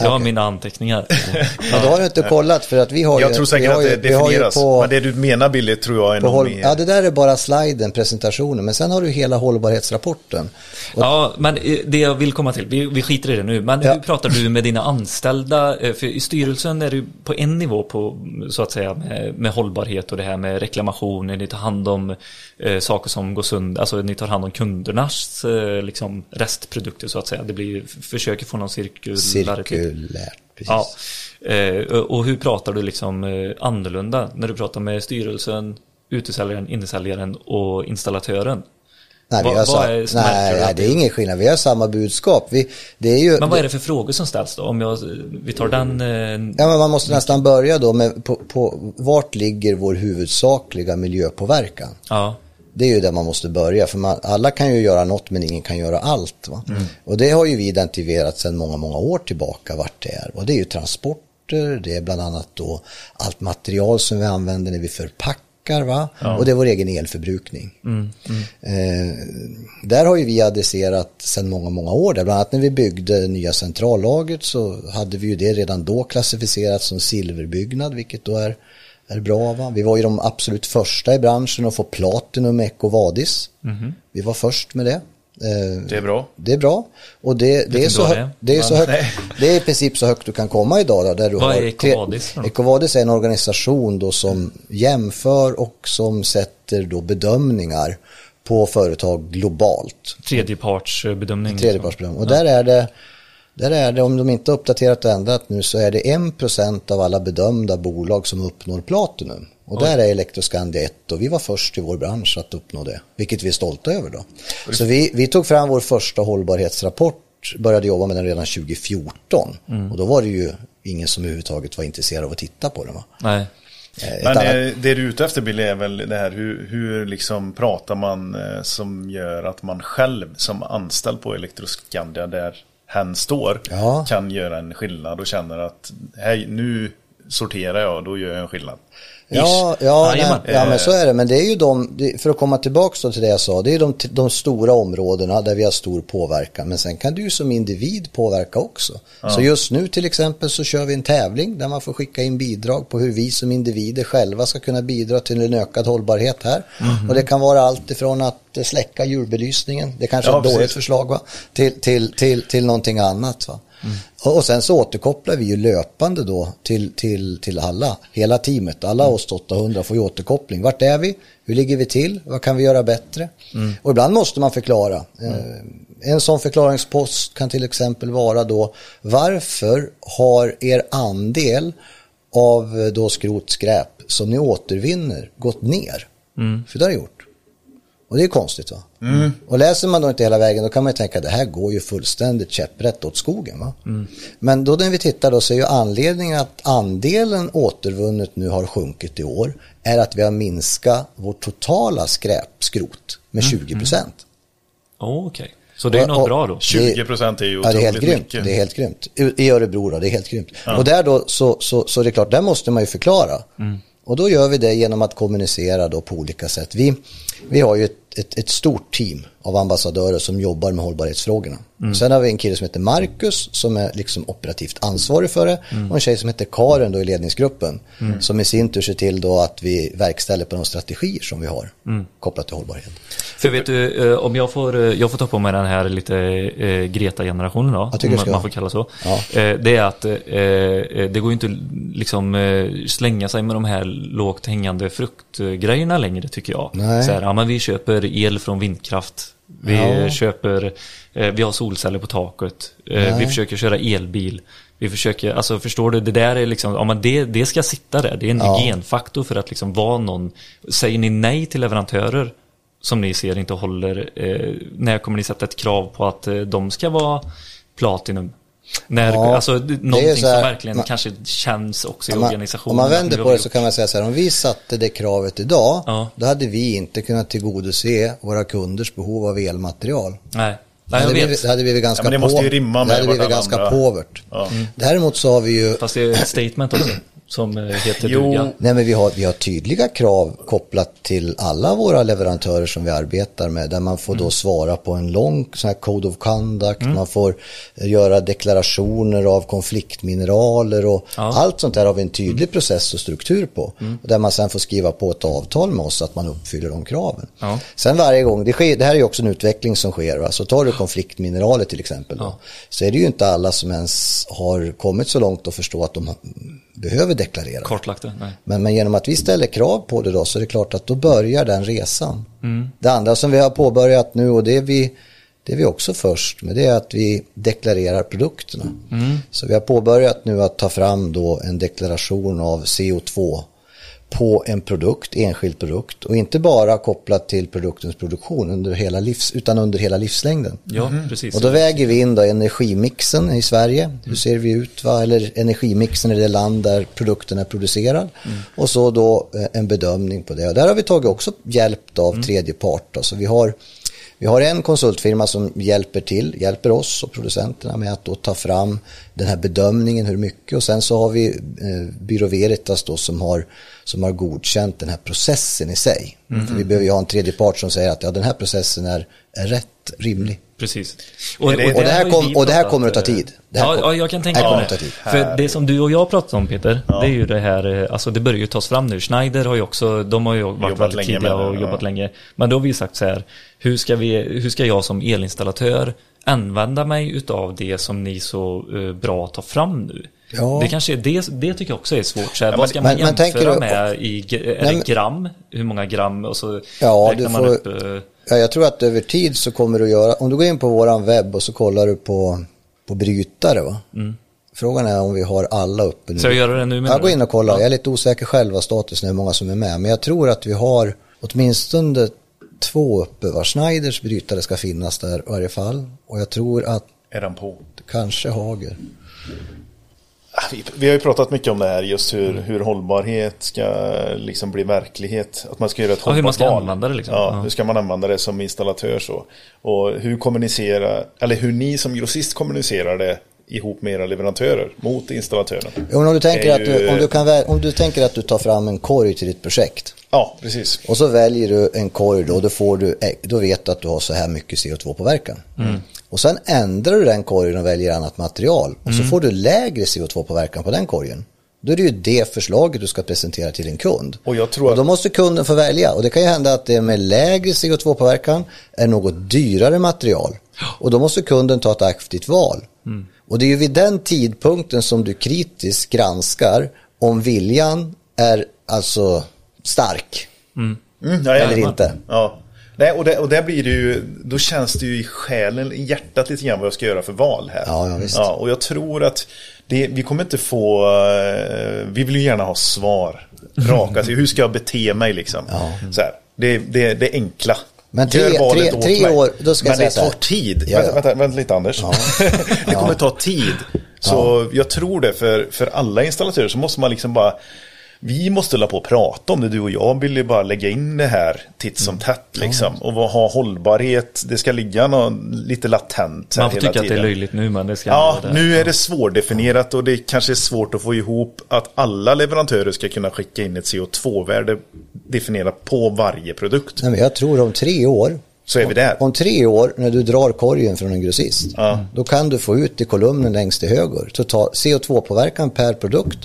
jag har Okej. mina anteckningar. Men då har du inte kollat för att vi har Jag ju, tror säkert har att det har ju definieras. på, Men det du menar Billy tror jag är nog håll. Ja, det där är bara sliden, presentationen, men sen har du hela hållbarhetsrapporten. Och, Ja, men eh, det jag vill komma till, vi, vi skiter i det nu, men Ja. hur pratar du med dina anställda? Eh, För i styrelsen är du på en nivå på, så att säga, med, med hållbarhet och det här med reklamationer, ni tar hand om eh, saker som går sönder, alltså ni tar hand om kundernas eh, liksom, restprodukter så att säga. Det blir, försöker få någon cirkularitet. Cirkulärt. Precis. Ja. Eh, och hur pratar du liksom eh, annorlunda när du pratar med styrelsen, utesäljaren, innesäljaren och installatören? Nej, Vad- har vad sa- är- nej, nej, det- är ingen skillnad. Vi har samma budskap. Vi, det är ju, Men vad är det för frågor som ställs då? Om jag, vi tar den... Eh, Ja, men man måste nästan börja då med på, på vart ligger vår huvudsakliga miljöpåverkan? ja. Det är ju där man måste börja, för man, alla kan ju göra något men ingen kan göra allt. Va? Och det har ju vi identifierat sedan många, många år tillbaka vart det är. Och det är ju transporter, det är bland annat då allt material som vi använder när vi förpackar. Va? Och det är vår egen elförbrukning. Eh, där har ju vi adresserat sedan många, många år. Där. Bland annat när vi byggde nya centrallagret så hade vi ju det redan då klassificerat som silverbyggnad, vilket då är, är bra. Va? Vi var ju de absolut första i branschen att få Platinum med Ecovadis. Vi var först med det. Eh, Det är bra. det är bra. Och det, det, är, så det det, är så högt, det är i princip så högt du kan komma idag. Då, där du Vad har är Ecovadis? Ecovadis är en organisation då som jämför och som sätter då bedömningar på företag globalt. Tredjepartsbedömning. Tredjepartsbedömning. Och där är det där är det, om de inte har uppdaterat och ändrat nu, så är det 1% av alla bedömda bolag som uppnår Platinum. Och där är Electroscandia ett och vi var först i vår bransch att uppnå det, vilket vi är stolta över då. Så vi, vi tog fram vår första hållbarhetsrapport, började jobba med den redan 2014 och då var det ju ingen som överhuvudtaget var intresserad av att titta på den. Va? Nej. Eh, ett Men annat- eh, det du är ute efter Billy är väl det här hur, hur liksom pratar man eh, som gör att man själv som anställd på Electroscandia där hen står Ja. kan göra en skillnad och känner att hej nu sorterar jag då gör jag en skillnad. Ja, ja, nej, ja men så är det. Men det är ju de, för att komma tillbaka till det jag sa, det är de, de stora områdena där vi har stor påverkan. Men sen kan du ju som individ påverka också. Så just nu till exempel så kör vi en tävling där man får skicka in bidrag på hur vi som individer själva ska kunna bidra till en ökad hållbarhet här. Och det kan vara allt ifrån att eh, släcka julbelysningen, det kanske är Ja, ett dåligt förslag va, till, till, till, till någonting annat va. Och och sen så återkopplar vi ju löpande då till, till, till alla, hela teamet, alla oss 800 får ju återkoppling. Vart är vi? Hur ligger vi till? Vad kan vi göra bättre? Och ibland måste man förklara. Eh, En sån förklaringspost kan till exempel vara då varför har er andel av eh, då skrot skräp som ni återvinner gått ner? För det har det gjort. Och det är konstigt va? Och läser man då inte hela vägen då kan man ju tänka det här går ju fullständigt käpprätt åt skogen va? Men då när vi tittar då så är ju anledningen att andelen återvunnet nu har sjunkit i år är att vi har minskat vårt totala skräpskrot med 20 procent. Oh, Okej. Så det är något och- bra då? 20 procent är ju Ja, otroligt det är helt grymt. mycket. Det är helt grymt. I Örebro då, det är helt grymt. Och där då, så, så, så det är klart, där måste man ju förklara. Och då gör vi det genom att kommunicera då på olika sätt. Vi, vi har ju ett, ett, ett stort team av ambassadörer som jobbar med hållbarhetsfrågorna. Sen har vi en kille som heter Marcus som är liksom operativt ansvarig för det och en tjej som heter Karen då i ledningsgruppen som i sin tur ser till då att vi verkställer på de strategier som vi har kopplat till hållbarhet. För vet du, eh, om jag får, eh, jag får ta på mig den här lite eh, Greta-generationen då, Jag om man får kalla så. Ja. Det är att det går ju inte liksom slänga sig med de här lågt hängande fruktgrejerna längre tycker jag. Nej. Så här, ja men vi köper el från vindkraft. Vi Ja. köper, eh, vi har solceller på taket. Eh, vi Nej. försöker köra elbil. Vi försöker, alltså förstår du, det där är liksom, ja men det, det ska sitta där. Det är en Ja. hygienfaktor för att liksom vara någon. Säger ni nej till leverantörer som ni ser inte håller, eh, när kommer ni sätta ett krav på att eh, de ska vara Platinum? När, Ja, alltså det är någonting så här, som verkligen man- kanske känns också i man, organisationen. om man vänder på det så kan man säga så här, om vi satte det kravet idag, Ja. då hade vi inte kunnat tillgodose våra kunders behov av elmaterial. Nej, nej Det jag hade, vet. blivit, det hade blivit ganska Ja, det måste ju på- rimma det med hade blivit ganska påvert. Ja. Däremot så har vi ju Fast det är ett statement också som eh, heter Jo. duga. Nej men vi har, vi har tydliga krav kopplat till alla våra leverantörer som vi arbetar med. Där man får Mm. då svara på en lång sån här code of conduct. Man får eh, göra deklarationer av konfliktmineraler och Ja. Mm. allt sånt där har vi en tydlig process och struktur på. Och där man sen får skriva på ett avtal med oss att man uppfyller de kraven. Ja. Sen varje gång, det, sker, det här är ju också en utveckling som sker. Va? Så tar du konfliktmineraler till exempel. Då, Ja. Så är det ju inte alla som ens har kommit så långt att förstå att de behöver deklarera. Kartlagt det? Nej. Men, men genom att vi ställer krav på det då så är det klart att då börjar den resan. Mm. Det andra som vi har påbörjat nu och det vi, det är vi också först med, det är att vi deklarerar produkterna. Så vi har påbörjat nu att ta fram då en deklaration av CO2 på en produkt, enskild produkt och inte bara kopplat till produktens produktion under hela livs, utan under hela livslängden. Ja, precis. Och då väger vi in då energimixen i Sverige. Hur ser vi ut? Va? Eller energimixen i det land där produkten är producerad. Och så då eh, en bedömning på det. Och där har vi tagit också hjälp av tredje part. Då. Så vi har, vi har en konsultfirma som hjälper till, hjälper oss och producenterna med att då ta fram den här bedömningen, hur mycket. Och sen så har vi eh, Byrå Veritas då som har, som har godkänt den här processen i sig. För vi behöver ju ha en tredje part som säger att ja, den här processen är, är rätt, rimlig. Precis. Är det- Och det här, kom, och det här kommer att ta tid. Det här Ja, ja, jag kan tänka mig det. För det som du och jag pratat om Peter, det är ju det här, eh, alltså det börjar ju tas fram nu. Schneider har ju också, de har ju varit Jobbat väldigt tidiga och ja. jobbat länge. Men då har vi sagt så här, hur ska, vi, hur ska jag som elinstallatör använda mig utav det som ni så eh, bra tar fram nu? Ja. Det kanske är det, det tycker jag också är svårt. Så här, vad ska man men- men jämföra du- med i, är Nej, det men- gram? Hur många gram? Och så Ja, räknar man får- upp, eh, Ja, jag tror att över tid så kommer du att göra, om du går in på våran webb och så kollar du på, på brytare va? Frågan är om vi har alla uppe nu. Ska jag göra det nu Jag går in och kollar, Ja. jag är lite osäker själv vad statusen är, hur många som är med. Men jag tror att vi har åtminstone två uppe? Schneiders brytare ska finnas där i varje fall. Och jag tror att Är den på? kanske Hager. Ah, Vi, vi har ju pratat mycket om det här, just hur, hur hållbarhet ska liksom bli verklighet. Att man ska göra ett Ja, hur man hållbart ska val. använda det liksom. Ja, Ja. hur ska man använda det som installatör så. Och hur kommunicera, eller hur ni som grossist kommunicerar det ihop med era leverantörer mot installatören. Jo, men om, du tänker att du, ju- om, du kan, väl- om du tänker att du tar fram en korg till ditt projekt. Ja, precis. Och så väljer du en korg då, då, får du, då vet du att du har så här mycket CO2-påverkan. Och sen ändrar du den korgen och väljer annat material. Och så får du lägre CO2-påverkan på den korgen. Då är det ju det förslaget du ska presentera till din kund. Och jag tror Och att- då måste kunden få välja. Och det kan ju hända att det med lägre CO2-påverkan är något dyrare material. Och då måste kunden ta ett aktivt val. Och det är ju vid den tidpunkten som du kritiskt granskar om viljan är alltså stark. Mm, ja, ja, Eller ja. inte. Ja. Nej, och, det, och där blir det ju, då känns det ju i själen, i hjärtat lite grann vad jag ska göra för val här. Ja, ja, visst. Ja, och jag tror att det, vi kommer inte få, eh, vi vill ju gärna ha svar. Raka, alltså, hur ska jag bete mig liksom? Så här, det, det, det enkla. Men tre- tre- tre år, då ska jag Men det säga så tar tid. Ja, ja. vänta, vänta lite Anders. det kommer ta tid. Så jag tror det för, för alla installatörer så måste man liksom bara vi måste la på och prata om det, du och jag vill ju bara lägga in det här titt som tätt liksom. Och ha hållbarhet, det ska ligga någon, lite latent Man får hela tycka att det är löjligt nu men det ska Ja, det. nu är det svårdefinierat och det kanske är svårt att få ihop att alla leverantörer ska kunna skicka in ett CO2-värde definierat på varje produkt. Nej, men jag tror om tre år, Så är vi där. om tre år när du drar korgen från en grossist, då kan du få ut i kolumnen längst till höger total, CO2-påverkan per produkt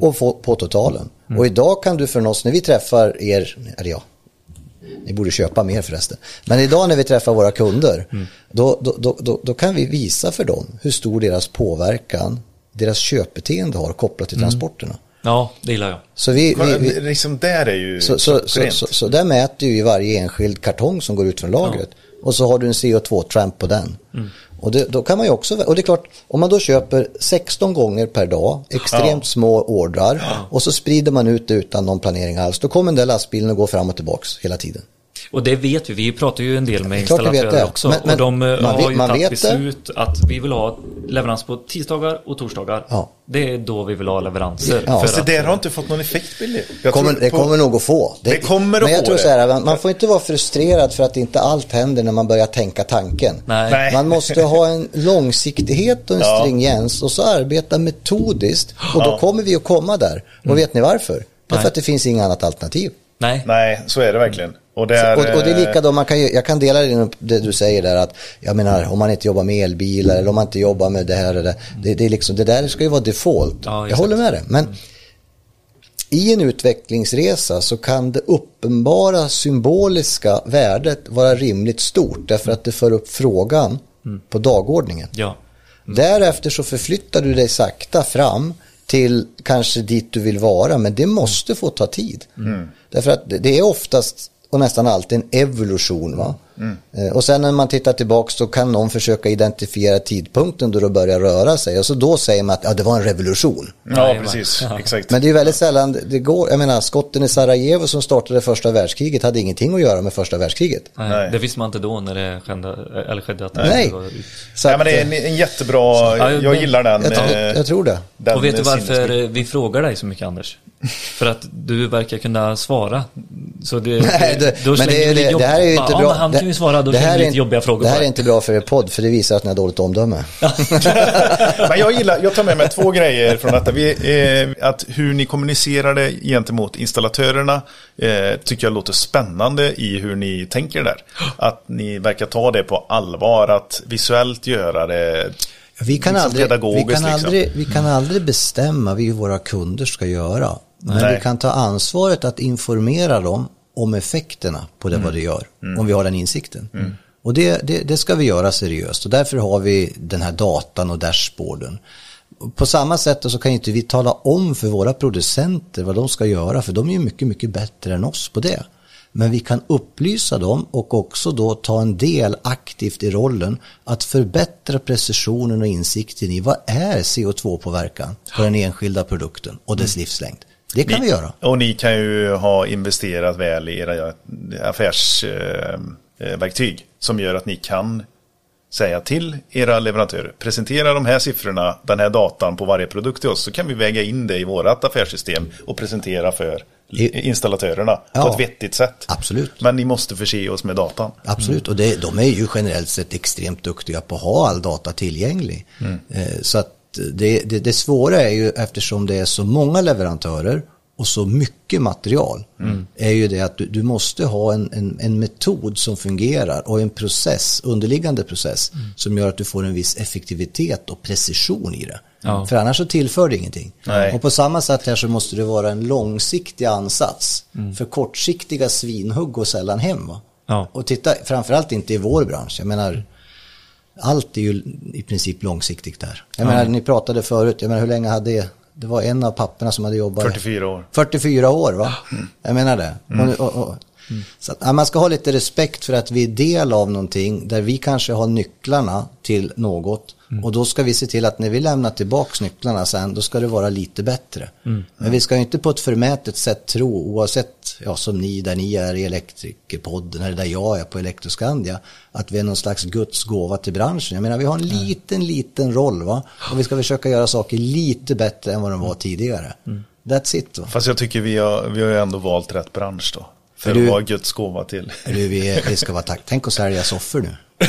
och få på totalen. Och idag kan du från oss, när vi träffar er, eller ja, ni borde köpa mer förresten. Men idag när vi träffar våra kunder, då, då, då, då, då kan vi visa för dem hur stor deras påverkan, deras köpbeteende har kopplat till transporterna. Ja, det gillar jag. Så vi, vi, vi, Liksom där är ju så, så, så, så, så där mäter du ju varje enskild kartong som går ut från lagret. Och så har du en CO2-tramp på den. Och det, då kan man ju också, och det är klart, om man då köper 16 gånger per dag, extremt små ordrar, och så sprider man ut det utan någon planering alls, då kommer den där lastbilen att gå fram och tillbaks hela tiden. Och det vet vi, vi pratar ju en del med installatörer det. också. Men- men och de eh, har vet- ju tagit det. beslut att vi vill ha leverans på tisdagar och torsdagar. Ja. Det är då vi vill ha leveranser. Ja. för Fast det där har inte fått någon effekt Billy. Jag Kommer, det på- kommer nog att få. Det kommer att Men jag få tror det. så här, man, man får inte vara frustrerad för att inte allt händer när man börjar tänka tanken. Nej. Nej. Man måste ha en långsiktighet och en Ja. stringens och så arbeta metodiskt. Och då Ja. kommer vi att komma där. Och vet ni varför? Därför att det finns inget annat alternativ. Nej. Nej, så är det verkligen. Och det är, Och, och det är eh, likadant, man kan, jag kan dela det, det du säger där att jag menar om man inte jobbar med elbilar eller om man inte jobbar med det här och det, det, det, är liksom, det där ska ju vara default. Ja, jag håller med dig. Men i en utvecklingsresa så kan det uppenbara symboliska värdet vara rimligt stort därför att det för upp frågan på dagordningen. Ja. Därefter så förflyttar du dig sakta fram till kanske dit du vill vara, men det måste få ta tid. Därför att det- det är oftast och nästan alltid en evolution. Va? Eh, Och sen när man tittar tillbaks så kan någon försöka identifiera tidpunkten då det börjar röra sig. Och så då säger man att ja, det var en revolution. Ja, Jajamän. precis. Exakt. Men det är väldigt sällan det går. Jag menar, skotten i Sarajevo som startade första världskriget hade ingenting att göra med första världskriget. Nej, Nej. Det visste man inte då när det skedde, eller skedde att Nej. det var ut. Så Nej, men det är en, en jättebra, Ja, jag men- gillar den. jag, tror- eh, jag tror det. den Och vet du varför vi frågar dig så mycket Anders? För att du verkar kunna svara. Så det, Nej, det, då men det, det, det här är ju jobb- inte ja, bra. men ju svara, då det här vi är lite jobbiga frågor Det här är inte bra för er podd för det visar att ni har dåligt omdöme. Men jag gillar, jag tar med mig två grejer från detta. Vi, eh, att hur ni kommunicerade gentemot installatörerna eh, tycker jag låter spännande i hur ni tänker där. Att ni verkar ta det på allvar, att visuellt göra det Vi kan, liksom aldrig, vi, kan liksom. aldrig, vi kan aldrig bestämma vad våra kunder ska göra. Men Nej. vi kan ta ansvaret att informera dem om effekterna på det vad det gör. Om vi har den insikten. Och det, det, det ska vi göra seriöst. Och därför har vi den här datan och dashboarden. På samma sätt så kan inte vi tala om för våra producenter vad de ska göra. För de är ju mycket, mycket bättre än oss på det. Men vi kan upplysa dem och också då ta en del aktivt i rollen att förbättra precisionen och insikten i vad är CO2-påverkan på den enskilda produkten och dess livslängd. Det kan Ni- vi göra. Och ni kan ju ha investerat väl i era affärsverktyg som gör att ni kan säga till era leverantörer, presentera de här siffrorna, den här datan på varje produkt till oss, så kan vi väga in det i vårt affärssystem och presentera för installatörerna på Ja. ett vettigt sätt. Absolut. Men ni måste förse oss med datan. Absolut, och det, de är ju generellt sett extremt duktiga på att ha all data tillgänglig. Eh, Så att det, det, det svåra är ju eftersom det är så många leverantörer och så mycket material är ju det att du, du måste ha en, en, en metod som fungerar och en process, underliggande process som gör att du får en viss effektivitet och precision i det. Ja. För annars så tillför det ingenting. Nej. Och på samma sätt här så måste det vara en långsiktig ansats. För kortsiktiga svinhugg går sällan hem. Va? Ja. Och titta, framförallt inte i vår bransch. Jag menar, allt är ju i princip långsiktigt där. Jag menar, ni pratade förut, jag menar hur länge hade det, det var en av papporna som hade jobbat 44 år. 44 år va? Jag menar det. Och, och, och, Så att, ja, man ska ha lite respekt för att vi är del av någonting där vi kanske har nycklarna till något. Och då ska vi se till att när vi lämnar tillbaka nycklarna sen, då ska det vara lite bättre. Men vi ska ju inte på ett förmätet sätt tro, oavsett, ja som ni, där ni är i Elektrikerpodden, eller där jag är på Elektroskandia, att vi är någon slags Guds gåva till branschen. Jag menar, vi har en liten, liten roll va? Och vi ska försöka göra saker lite bättre än vad de var tidigare. That's it va? Fast jag tycker vi har, vi har ju ändå valt rätt bransch då. För du- att vara Guds gåva till. Du, vi, vi ska vara tack. Tänk att sälja soffor nu.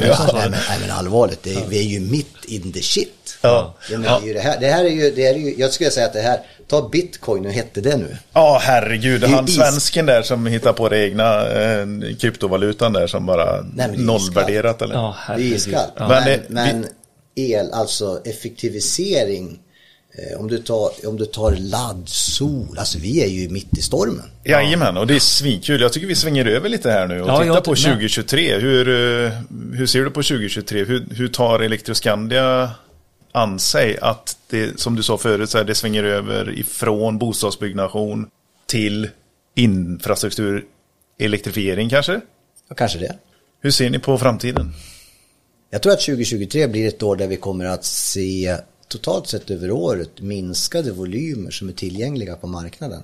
det var som nej, men, nej men allvarligt, det är, vi är ju mitt in the shit. Ja. Det, men det, är ju det, här, det här är ju, det är ju, jag skulle säga att det här, ta bitcoin, hur hette det nu? Ja, herregud. Han is- svensken där som hittar på det egna eh, kryptovalutan där som bara Nej, men nollvärderat eller? Ja, Det är iskallt. Ja. Men Men, det- men el, alltså effektivisering, eh, om, du tar, om du tar ladd, sol, alltså vi är ju mitt i stormen. Jajamän, och det är svinkul. Jag tycker vi svänger över lite här nu och Ja, tittar på tycker med. 2023. Hur, eh, hur ser du på 2023? Hur, hur tar Elektroskandia an sig att det, som du sa förut, så här, det svänger över ifrån bostadsbyggnation till infrastruktur, elektrifiering kanske? Ja, kanske det. Hur ser ni på framtiden? Jag tror att 2023 blir ett år där vi kommer att se totalt sett över året minskade volymer som är tillgängliga på marknaden.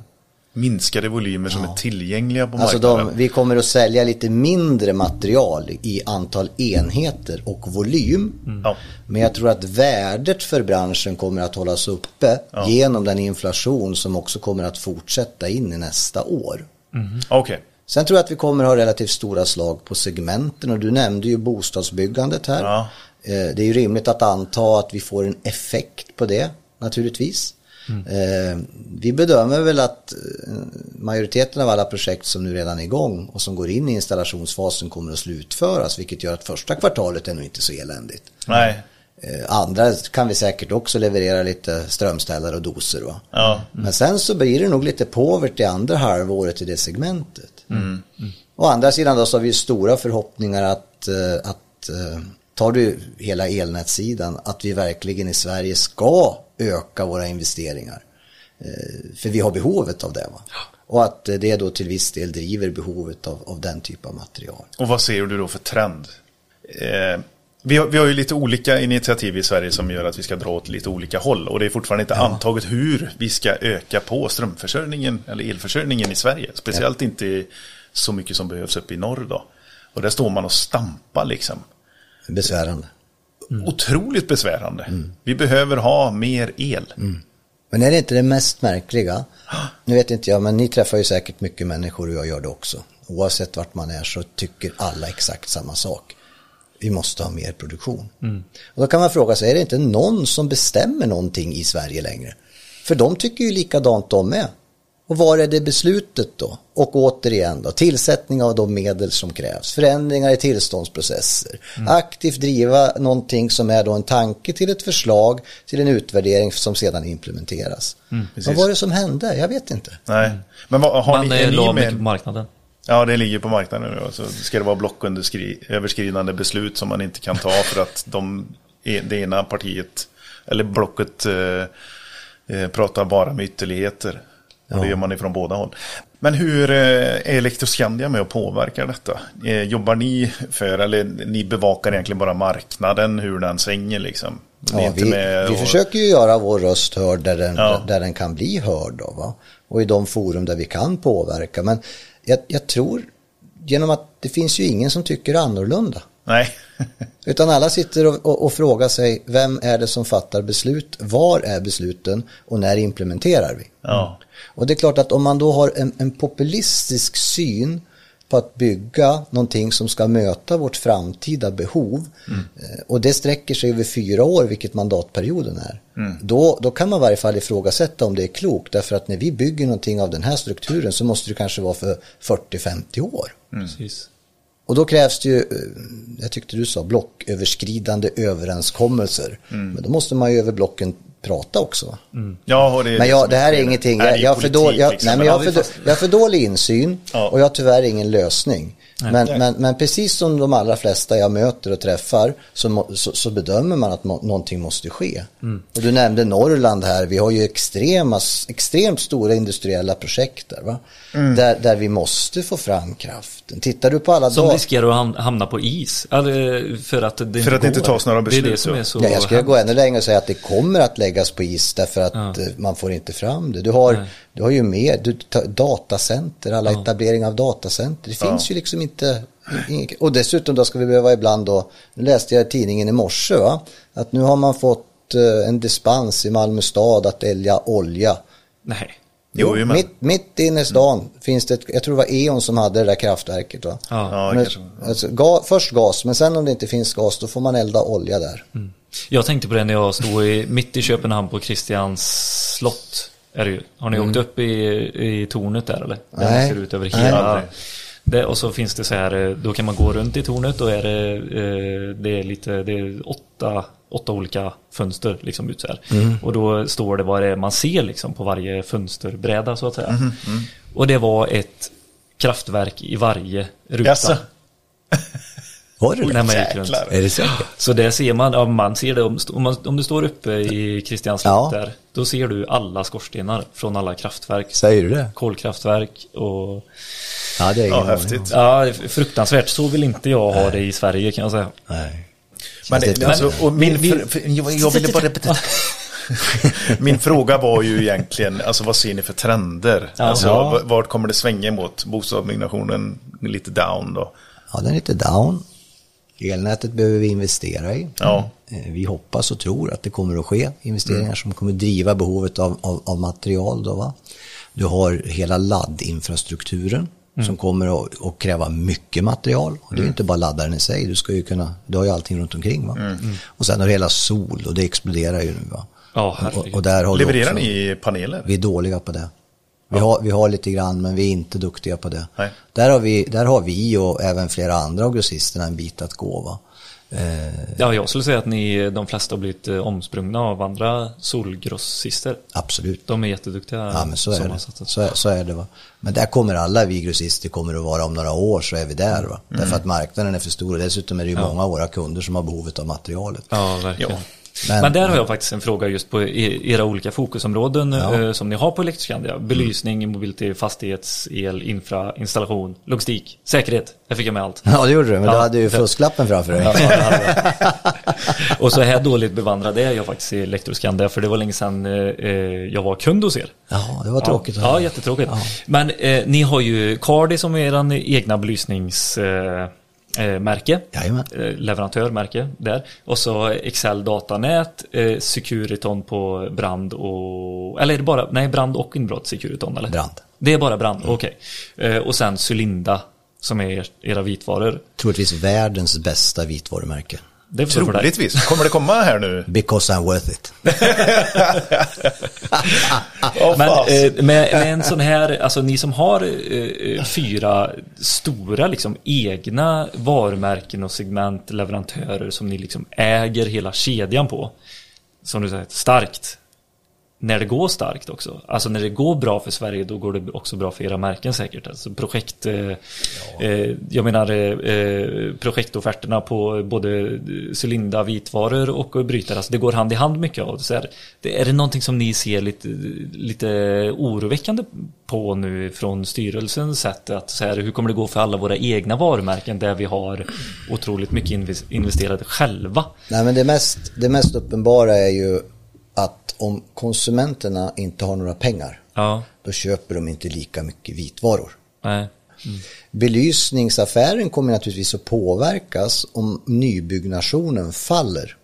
Minskade volymer som är tillgängliga på Alltså marknaden? de, vi kommer att sälja lite mindre material i antal enheter och volym. Ja. Men jag tror att värdet för branschen kommer att hållas uppe genom den inflation som också kommer att fortsätta in i nästa år. Okej. Sen tror jag att vi kommer att ha relativt stora slag på segmenten och du nämnde ju bostadsbyggandet här. Ja. Eh, Det är ju rimligt att anta att vi får en effekt på det naturligtvis. Eh, Vi bedömer väl att eh, majoriteten av alla projekt som nu redan är igång och som går in i installationsfasen kommer att slutföras vilket gör att första kvartalet är nog inte så eländigt. Nej. Andra kan vi säkert också leverera lite strömställare och doser. Va? Ja. Men sen så blir det nog lite påvert i andra halvåret i det segmentet. Å andra sidan då så har vi stora förhoppningar att, att tar du hela elnätssidan, att vi verkligen i Sverige ska öka våra investeringar. Eh, För vi har behovet av det. Va? Och att det då till viss del driver behovet av, av den typ av material. Och vad ser du då för trend? Eh, vi, har, vi har ju lite olika initiativ i Sverige som gör att vi ska dra åt lite olika håll. Och det är fortfarande inte antaget hur vi ska öka på strömförsörjningen eller elförsörjningen i Sverige. Speciellt inte så mycket som behövs uppe i norr då. Och där står man och stampar liksom. Besvärande. Otroligt besvärande. Vi behöver ha mer el. Men är det inte det mest märkliga? Nu vet inte jag, men ni träffar ju säkert mycket människor och jag gör det också. Oavsett vart man är så tycker alla exakt samma sak. Vi måste ha mer produktion. Och då kan man fråga sig, är det inte någon som bestämmer någonting i Sverige längre? För de tycker ju likadant de med. Och var är det beslutet då? Och återigen då, tillsättning av de medel som krävs, förändringar i tillståndsprocesser, aktivt driva någonting som är då en tanke till ett förslag, till en utvärdering som sedan implementeras. precis. Vad var det som hände? Jag vet inte. Nej. Men vad, har Man ni, eh, är la ni mycket på med? marknaden. Ja, det ligger på marknaden nu. Så ska det vara blocköverskridande beslut som man inte kan ta för att de, det ena partiet eller blocket eh, eh, pratar bara med ytterligheter. Och det gör man ifrån båda håll. Men hur eh, är Elektroskandia med att påverka detta? Eh, jobbar ni för, eller ni bevakar egentligen bara marknaden, hur den svänger liksom? Ja, vi, vi och- försöker ju göra vår röst hörd där den, Ja. där den kan bli hörd. Då, va? Och i de forum där vi kan påverka. Men jag, jag tror, genom att det finns ju ingen som tycker annorlunda. Nej. Utan alla sitter och, och, och frågar sig, vem är det som fattar beslut? Var är besluten? Och när implementerar vi? ja. Och det är klart att om man då har en, en populistisk syn på att bygga någonting som ska möta vårt framtida behov eh, och det sträcker sig över fyra år, vilket mandatperioden är, då, då kan man i varje fall ifrågasätta om det är klokt. Därför att när vi bygger någonting av den här strukturen så måste det kanske vara för 40-50 år. Precis. Och då krävs det ju, eh, jag tyckte du sa, blocköverskridande överenskommelser. Men då måste man ju över blocken prata också. va? ja, det Men jag, det här är ingenting, Nej, det jag, är jag, har för politik, då, jag, nej, men jag, har ja, för, jag har för dålig insyn Ja. och jag har tyvärr ingen lösning. Men, men, men precis som de allra flesta jag möter och träffar så, så, så bedömer man att må, någonting måste ske. Mm. Och du nämnde Norrland här, vi har ju extrema, extremt stora industriella projekt där, va? Mm. Där, där vi måste få fram kraften. Tittar du på alla Som dag- riskerar att ham- hamna på is. Eller för att det För att det inte går. tas några Det är det beslut, som ja. är så Ja, jag skulle gå hemskt. ännu längre och säga att det kommer att läggas på is därför att eh, man får inte fram det. Du har, du har ju mer, du, ta- datacenter, alla etableringar av datacenter. Det finns ju liksom inte, och dessutom då ska vi behöva ibland då, nu läste jag i tidningen i morse va, att nu har man fått eh, en dispens i Malmö stad att elda olja. Nej. Jo, men. mitt, mitt inne i stan finns det, ett, jag tror det var E.ON som hade det där kraftverket va. Ja. Ja, Men, kanske. alltså, ga, först gas, men sen om det inte finns gas då får man elda olja där. Jag tänkte på det när jag stod i, mitt i Köpenhamn på Christians slott. Är det ju. Har ni åkt upp i, i tornet där eller? Där Nej. ser ut över Nej. hela. Det, och så finns det så här, eh, då kan man gå runt i tornet och är det, eh, det är lite, det är åtta, åtta olika fönster liksom ut så här. Och då står det vad det är man ser liksom på varje fönsterbräda så att säga. Och det var ett kraftverk i varje ruta. Jaså? Var det När det? man gick runt. Jäklar. Är det säkert? Så där ser man, ja, man ser det om, om, man, om du står uppe i Kristianslott Ja. där, då ser du alla skorstenar från alla kraftverk. Säger du det? Kolkraftverk och Ja, det är Ja, häftigt. ja, fruktansvärt. Så vill inte jag ha det i Sverige kan jag säga. Nej. Men, det, alltså, och min, jag, jag ville bara repetera. Min fråga var ju egentligen, alltså vad ser ni för trender? Ja. Alltså, Vart kommer det svänga emot? Bostadsbyggnationen lite down då? Ja, den är lite down. Elnätet behöver vi investera i. Ja. Eh, Vi hoppas och tror att det kommer att ske investeringar som kommer driva behovet av, av, av material. Då, va? Du har hela laddinfrastrukturen som kommer att, att kräva mycket material. Och det är ju inte bara laddaren i sig, du, ska ju kunna, du har ju allting runt omkring. Va? Och sen har du hela sol och det exploderar ju nu. Va? Ja, och, och där har Levererar också, ni paneler? Vi är dåliga på det. Vi, har, vi har lite grann men vi är inte duktiga på det. Nej. Där har, vi, där har vi och även flera andra av grossisterna en bit att gå. Va? Eh, Ja, jag skulle säga att ni, de flesta har blivit eh, omsprungna av andra solgrossister. absolut. De är jätteduktiga. Ja men så är det. Så, är- så är det va. Men där kommer alla vi grossister kommer att vara om några år så är vi där va. Mm. Därför att marknaden är för stor och dessutom är det ju många av våra kunder som har behovet av materialet. Ja, verkligen. Ja. Men- Men där har jag faktiskt en fråga just på era olika fokusområden eh, som ni har på Electroscandia. Belysning, mobilitet, fastighets, el, infra, installation, logistik, säkerhet. Där fick jag med allt. Ja, det gjorde du, men Ja, du hade ju fusklappen framför dig. Ja. Och så här dåligt bevandrad är jag faktiskt i Electroscandia för det var länge sedan eh, eh, jag var kund hos er. Ja, det var tråkigt. Ja, ja jättetråkigt. Men eh, ni har ju Cardi som är er egna belysningsmärke. Eh, märke. Jajamän. Eh, leverantörmärke där. Och så Excel datanät, eh, Securiton på brand och, eller är det bara, nej brand och inbrott Securiton eller? Brand. Det är bara brand, Mm. okej. Eh, och sen Cylinda som är er, era vitvaror. Troligtvis världens bästa vitvarumärke. Det. Troligtvis. Kommer det komma här nu? Because I'm worth it. Åh, Men eh, med, med en sån här, alltså ni som har eh, fyra stora liksom egna varumärken och segment, leverantörer som ni liksom äger hela kedjan på. Som du säger, starkt. När det går starkt också. Alltså när det går bra för Sverige då går det också bra för era märken säkert. Alltså projekt, eh, eh, jag menar eh, eh, projektofferterna på både Cylinda, vitvaror och brytare. Alltså det går hand i hand mycket av det. Det. Är det någonting som ni ser lite, lite oroväckande på nu från styrelsens sätt? Att så här, hur kommer det gå för alla våra egna varumärken där vi har otroligt mycket inves- investerade själva? Nej, men det mest, det mest uppenbara är ju att om konsumenterna inte har några pengar, Ja, då köper de inte lika mycket vitvaror. nej. Belysningsaffären kommer naturligtvis att påverkas om nybyggnationen faller.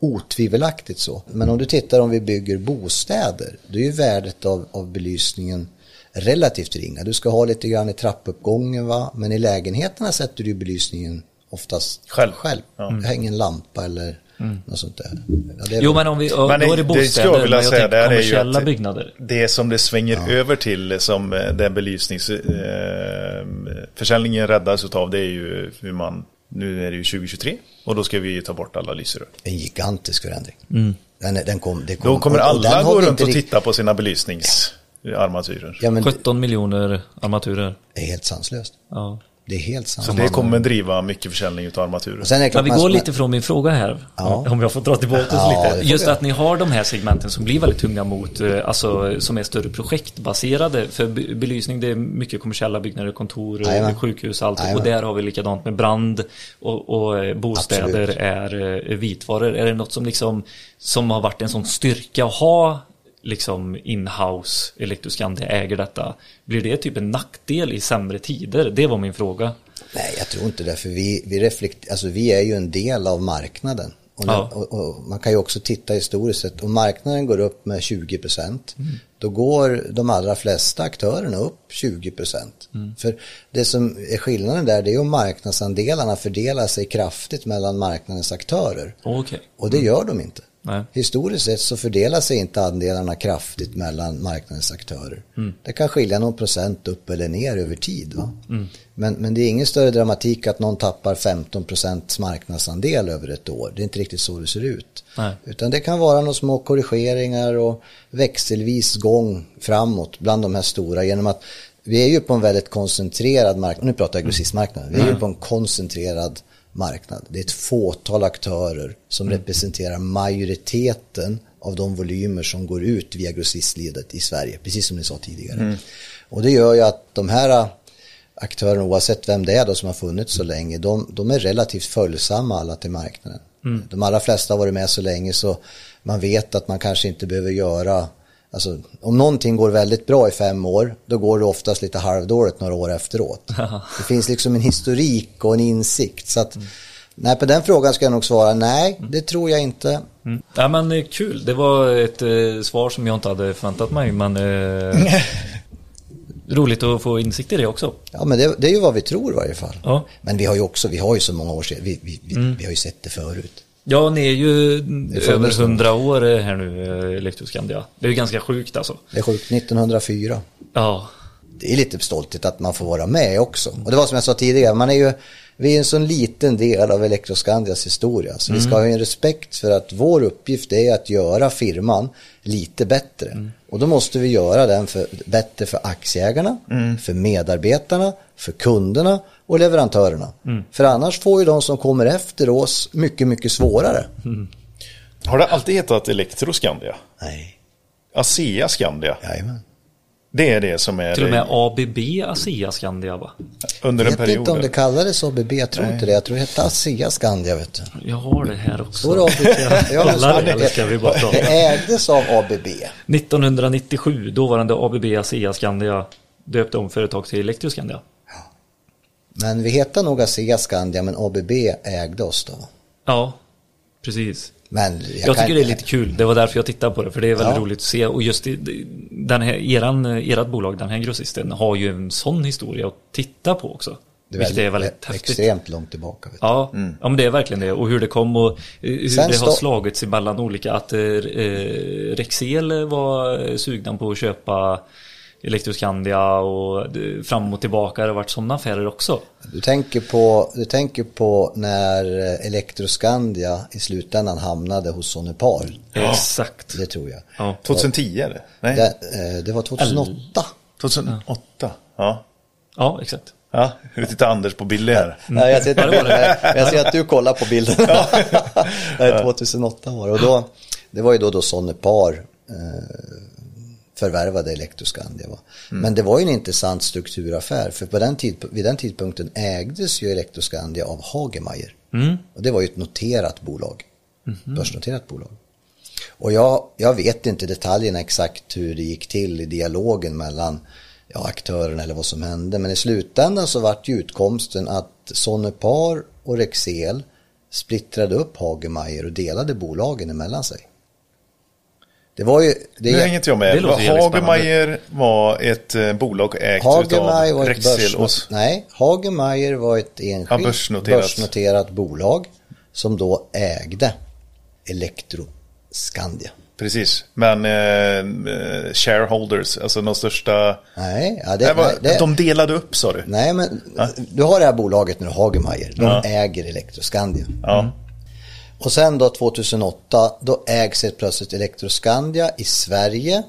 Otvivelaktigt så. Men om du tittar om vi bygger bostäder, då är ju värdet av, av belysningen relativt ringa. Du ska ha lite grann i trappuppgången va, men i lägenheterna sätter du belysningen oftast Själv. själv. Ja. Jag har ingen lampa eller något sånt där. Ja, det är Jo men om vi, Men då är det det skulle jag bostäder, vilja men jag säga, tänker där är ju kommersiella att- byggnader. Det som det svänger över till som eh, den belysnings eh, försäljningen räddas utav det är ju hur man nu är det ju 2023 och då ska vi ta bort alla lysrör. en gigantisk förändring. Mm. Den, den kom, det kom, Då kommer alla gå runt och titta på sina belysningsarmaturer. Ja, men det 17 miljoner armaturer. är helt sanslöst. Ja. Det är helt Så sanslöst. det kommer driva mycket försäljning utav armaturer. Och sen är klart Men vi går lite från min fråga här. Ja. Om jag får dra tillbaka oss Ja, lite. Just att ni har de här segmenten som blir väldigt tunga mot, eh, alltså som är större projektbaserade. För be- belysning det är mycket kommersiella byggnader, kontor, Jajamän. sjukhus, allt. Jajamän. Och där har vi likadant med brand och, och eh, bostäder Absolut. är eh, vitvaror. Är det något som liksom, som har varit en sån styrka att ha liksom in-house Electroscandia äger detta. Blir det typ en nackdel i sämre tider? Det var min fråga. Nej, jag tror inte det. För vi, vi, reflekt, alltså, vi är ju en del av marknaden. Och, när, Ja. och, och man kan ju också titta historiskt sett. Om marknaden går upp med 20 procent, Mm. då går de allra flesta aktörerna upp 20 procent. Mm. För det som är skillnaden där, det är om marknadsandelarna fördelar sig kraftigt mellan marknadens aktörer. Okej. Och det gör de inte. Nej. Historiskt sett så fördelar sig inte andelarna kraftigt mellan marknadens aktörer. Mm. Det kan skilja någon procent upp eller ner över tid. Va? Mm. Men, men det är ingen större dramatik att någon tappar 15 procents marknadsandel över ett år. Det är inte riktigt så det ser ut. Nej. Utan det kan vara några små korrigeringar och växelvis gång framåt bland de här stora genom att vi är ju på en väldigt koncentrerad marknad. Nu pratar jag grossistmarknaden. Vi är ju på en koncentrerad marknad. Det är ett fåtal aktörer som representerar majoriteten av de volymer som går ut via grossistledet i Sverige, precis som ni sa tidigare. Och det gör ju att de här aktörerna, oavsett vem det är då som har funnits så länge, de, de är relativt följsamma alla till marknaden. De allra flesta har varit med så länge så man vet att man kanske inte behöver göra Alltså, om någonting går väldigt bra i fem år, då går det oftast lite halvdåligt några år efteråt. Det finns liksom en historik och en insikt. Så att, nej, på den frågan ska jag nog svara nej, det tror jag inte. Mm. Ja men eh, kul, det var ett eh, svar som jag inte hade förväntat mig men eh, Roligt att få insikt i det också. Ja, men det, det är ju vad vi tror i varje fall. Ja. Men vi har ju också, vi har ju så många år sedan, vi, vi, vi, vi har ju sett det förut. Ja, ni är ju är över föddes då. hundra år eh, här nu, eh, Electroscandia. Det är ju ganska sjukt alltså. Det är sjukt, 1904. Ja, Det är lite stoltigt att man får vara med också. Och det var som jag sa tidigare, man är ju, vi är en sån liten del av Electroscandias historia. Så vi ska ha en respekt för att vår uppgift är att göra firman lite bättre. Och då måste vi göra den för, bättre för aktieägarna, för medarbetarna, för kunderna och leverantörerna. För annars får ju de som kommer efter oss mycket, mycket svårare. Har det alltid hetat Electroscandia? Nej, ASEA Scandia? jajamän. Det är det som är Till och med ABB ASEA Scandia va? under en Jag vet period. inte om det kallades ABB, jag tror inte det. Jag tror det hette ASEA Skandia, vet du. Jag har det här också. Står det ABB? Ja, så- det, eller ska vi bara prata? Det ägdes av ABB. 1997, dåvarande ABB ASEA Scandia döpte om företag till Electroscandia. Men vi heter nog ASEA Skandia, men ABB ägde oss då. Ja, precis. Men jag, Jag, kan tycker det är lite kul. Det var därför jag tittade på det. För det är väldigt Ja. roligt att se. Och just den här, eran, ert bolag, den här grossisten, har ju en sån historia att titta på också. Det vilket är väldigt häftigt. extremt långt tillbaka. Vet du. Ja, ja, men det är verkligen det. Och hur det kom och eh, hur Sen det har slagits emellan olika. Att eh, eh, Rexel var sugna på att köpa Electroscandia och fram och tillbaka. Det har varit sådana affärer också. Du, tänker på, du tänker på när Electroscandia i slutändan hamnade hos Sonepar. Exakt. Det tror jag. Ja. 2010 eller? Nej, Det, eh, det var 2008. 2008. Ja. ja, exakt. Ja, nu tittar Anders på bilder här. Nej, jag, ser, Ja, det det. jag ser att du kollar på bilden. Nej, 2008 var det. Och då, det var ju då, då Sonepar eh, förvärvade Electroscandia. Va? Men det var ju en intressant strukturaffär. För på den tid, vid den tidpunkten ägdes ju Electroscandia av Hagemeyer. Och det var ju ett noterat bolag. Börsnoterat bolag. Och jag, jag vet inte detaljerna exakt hur det gick till i dialogen mellan ja, aktörerna eller vad som hände. Men i slutändan så vart ju utkomsten att Sonepar och Rexel splittrade upp Hagemeyer och delade bolagen emellan sig. Det var ju... Det, Nu hänger inte jag med. jävligt Hagemeyer var ett eh, bolag ägt Hagemeyer utav Rexel och... börsnot- Nej, Hagemeyer var ett enskilt Ja, börsnoterat. börsnoterat bolag som då ägde Electroscandia. Precis, men eh, eh, shareholders, alltså de största... Nej, ja, det, Det var, nej, det, De delade upp sa du? Nej, men du har det här bolaget nu, Hagemeyer. De äger Electroscandia. Ja. Och sen då 2008, då ägs helt plötsligt Electroscandia i Sverige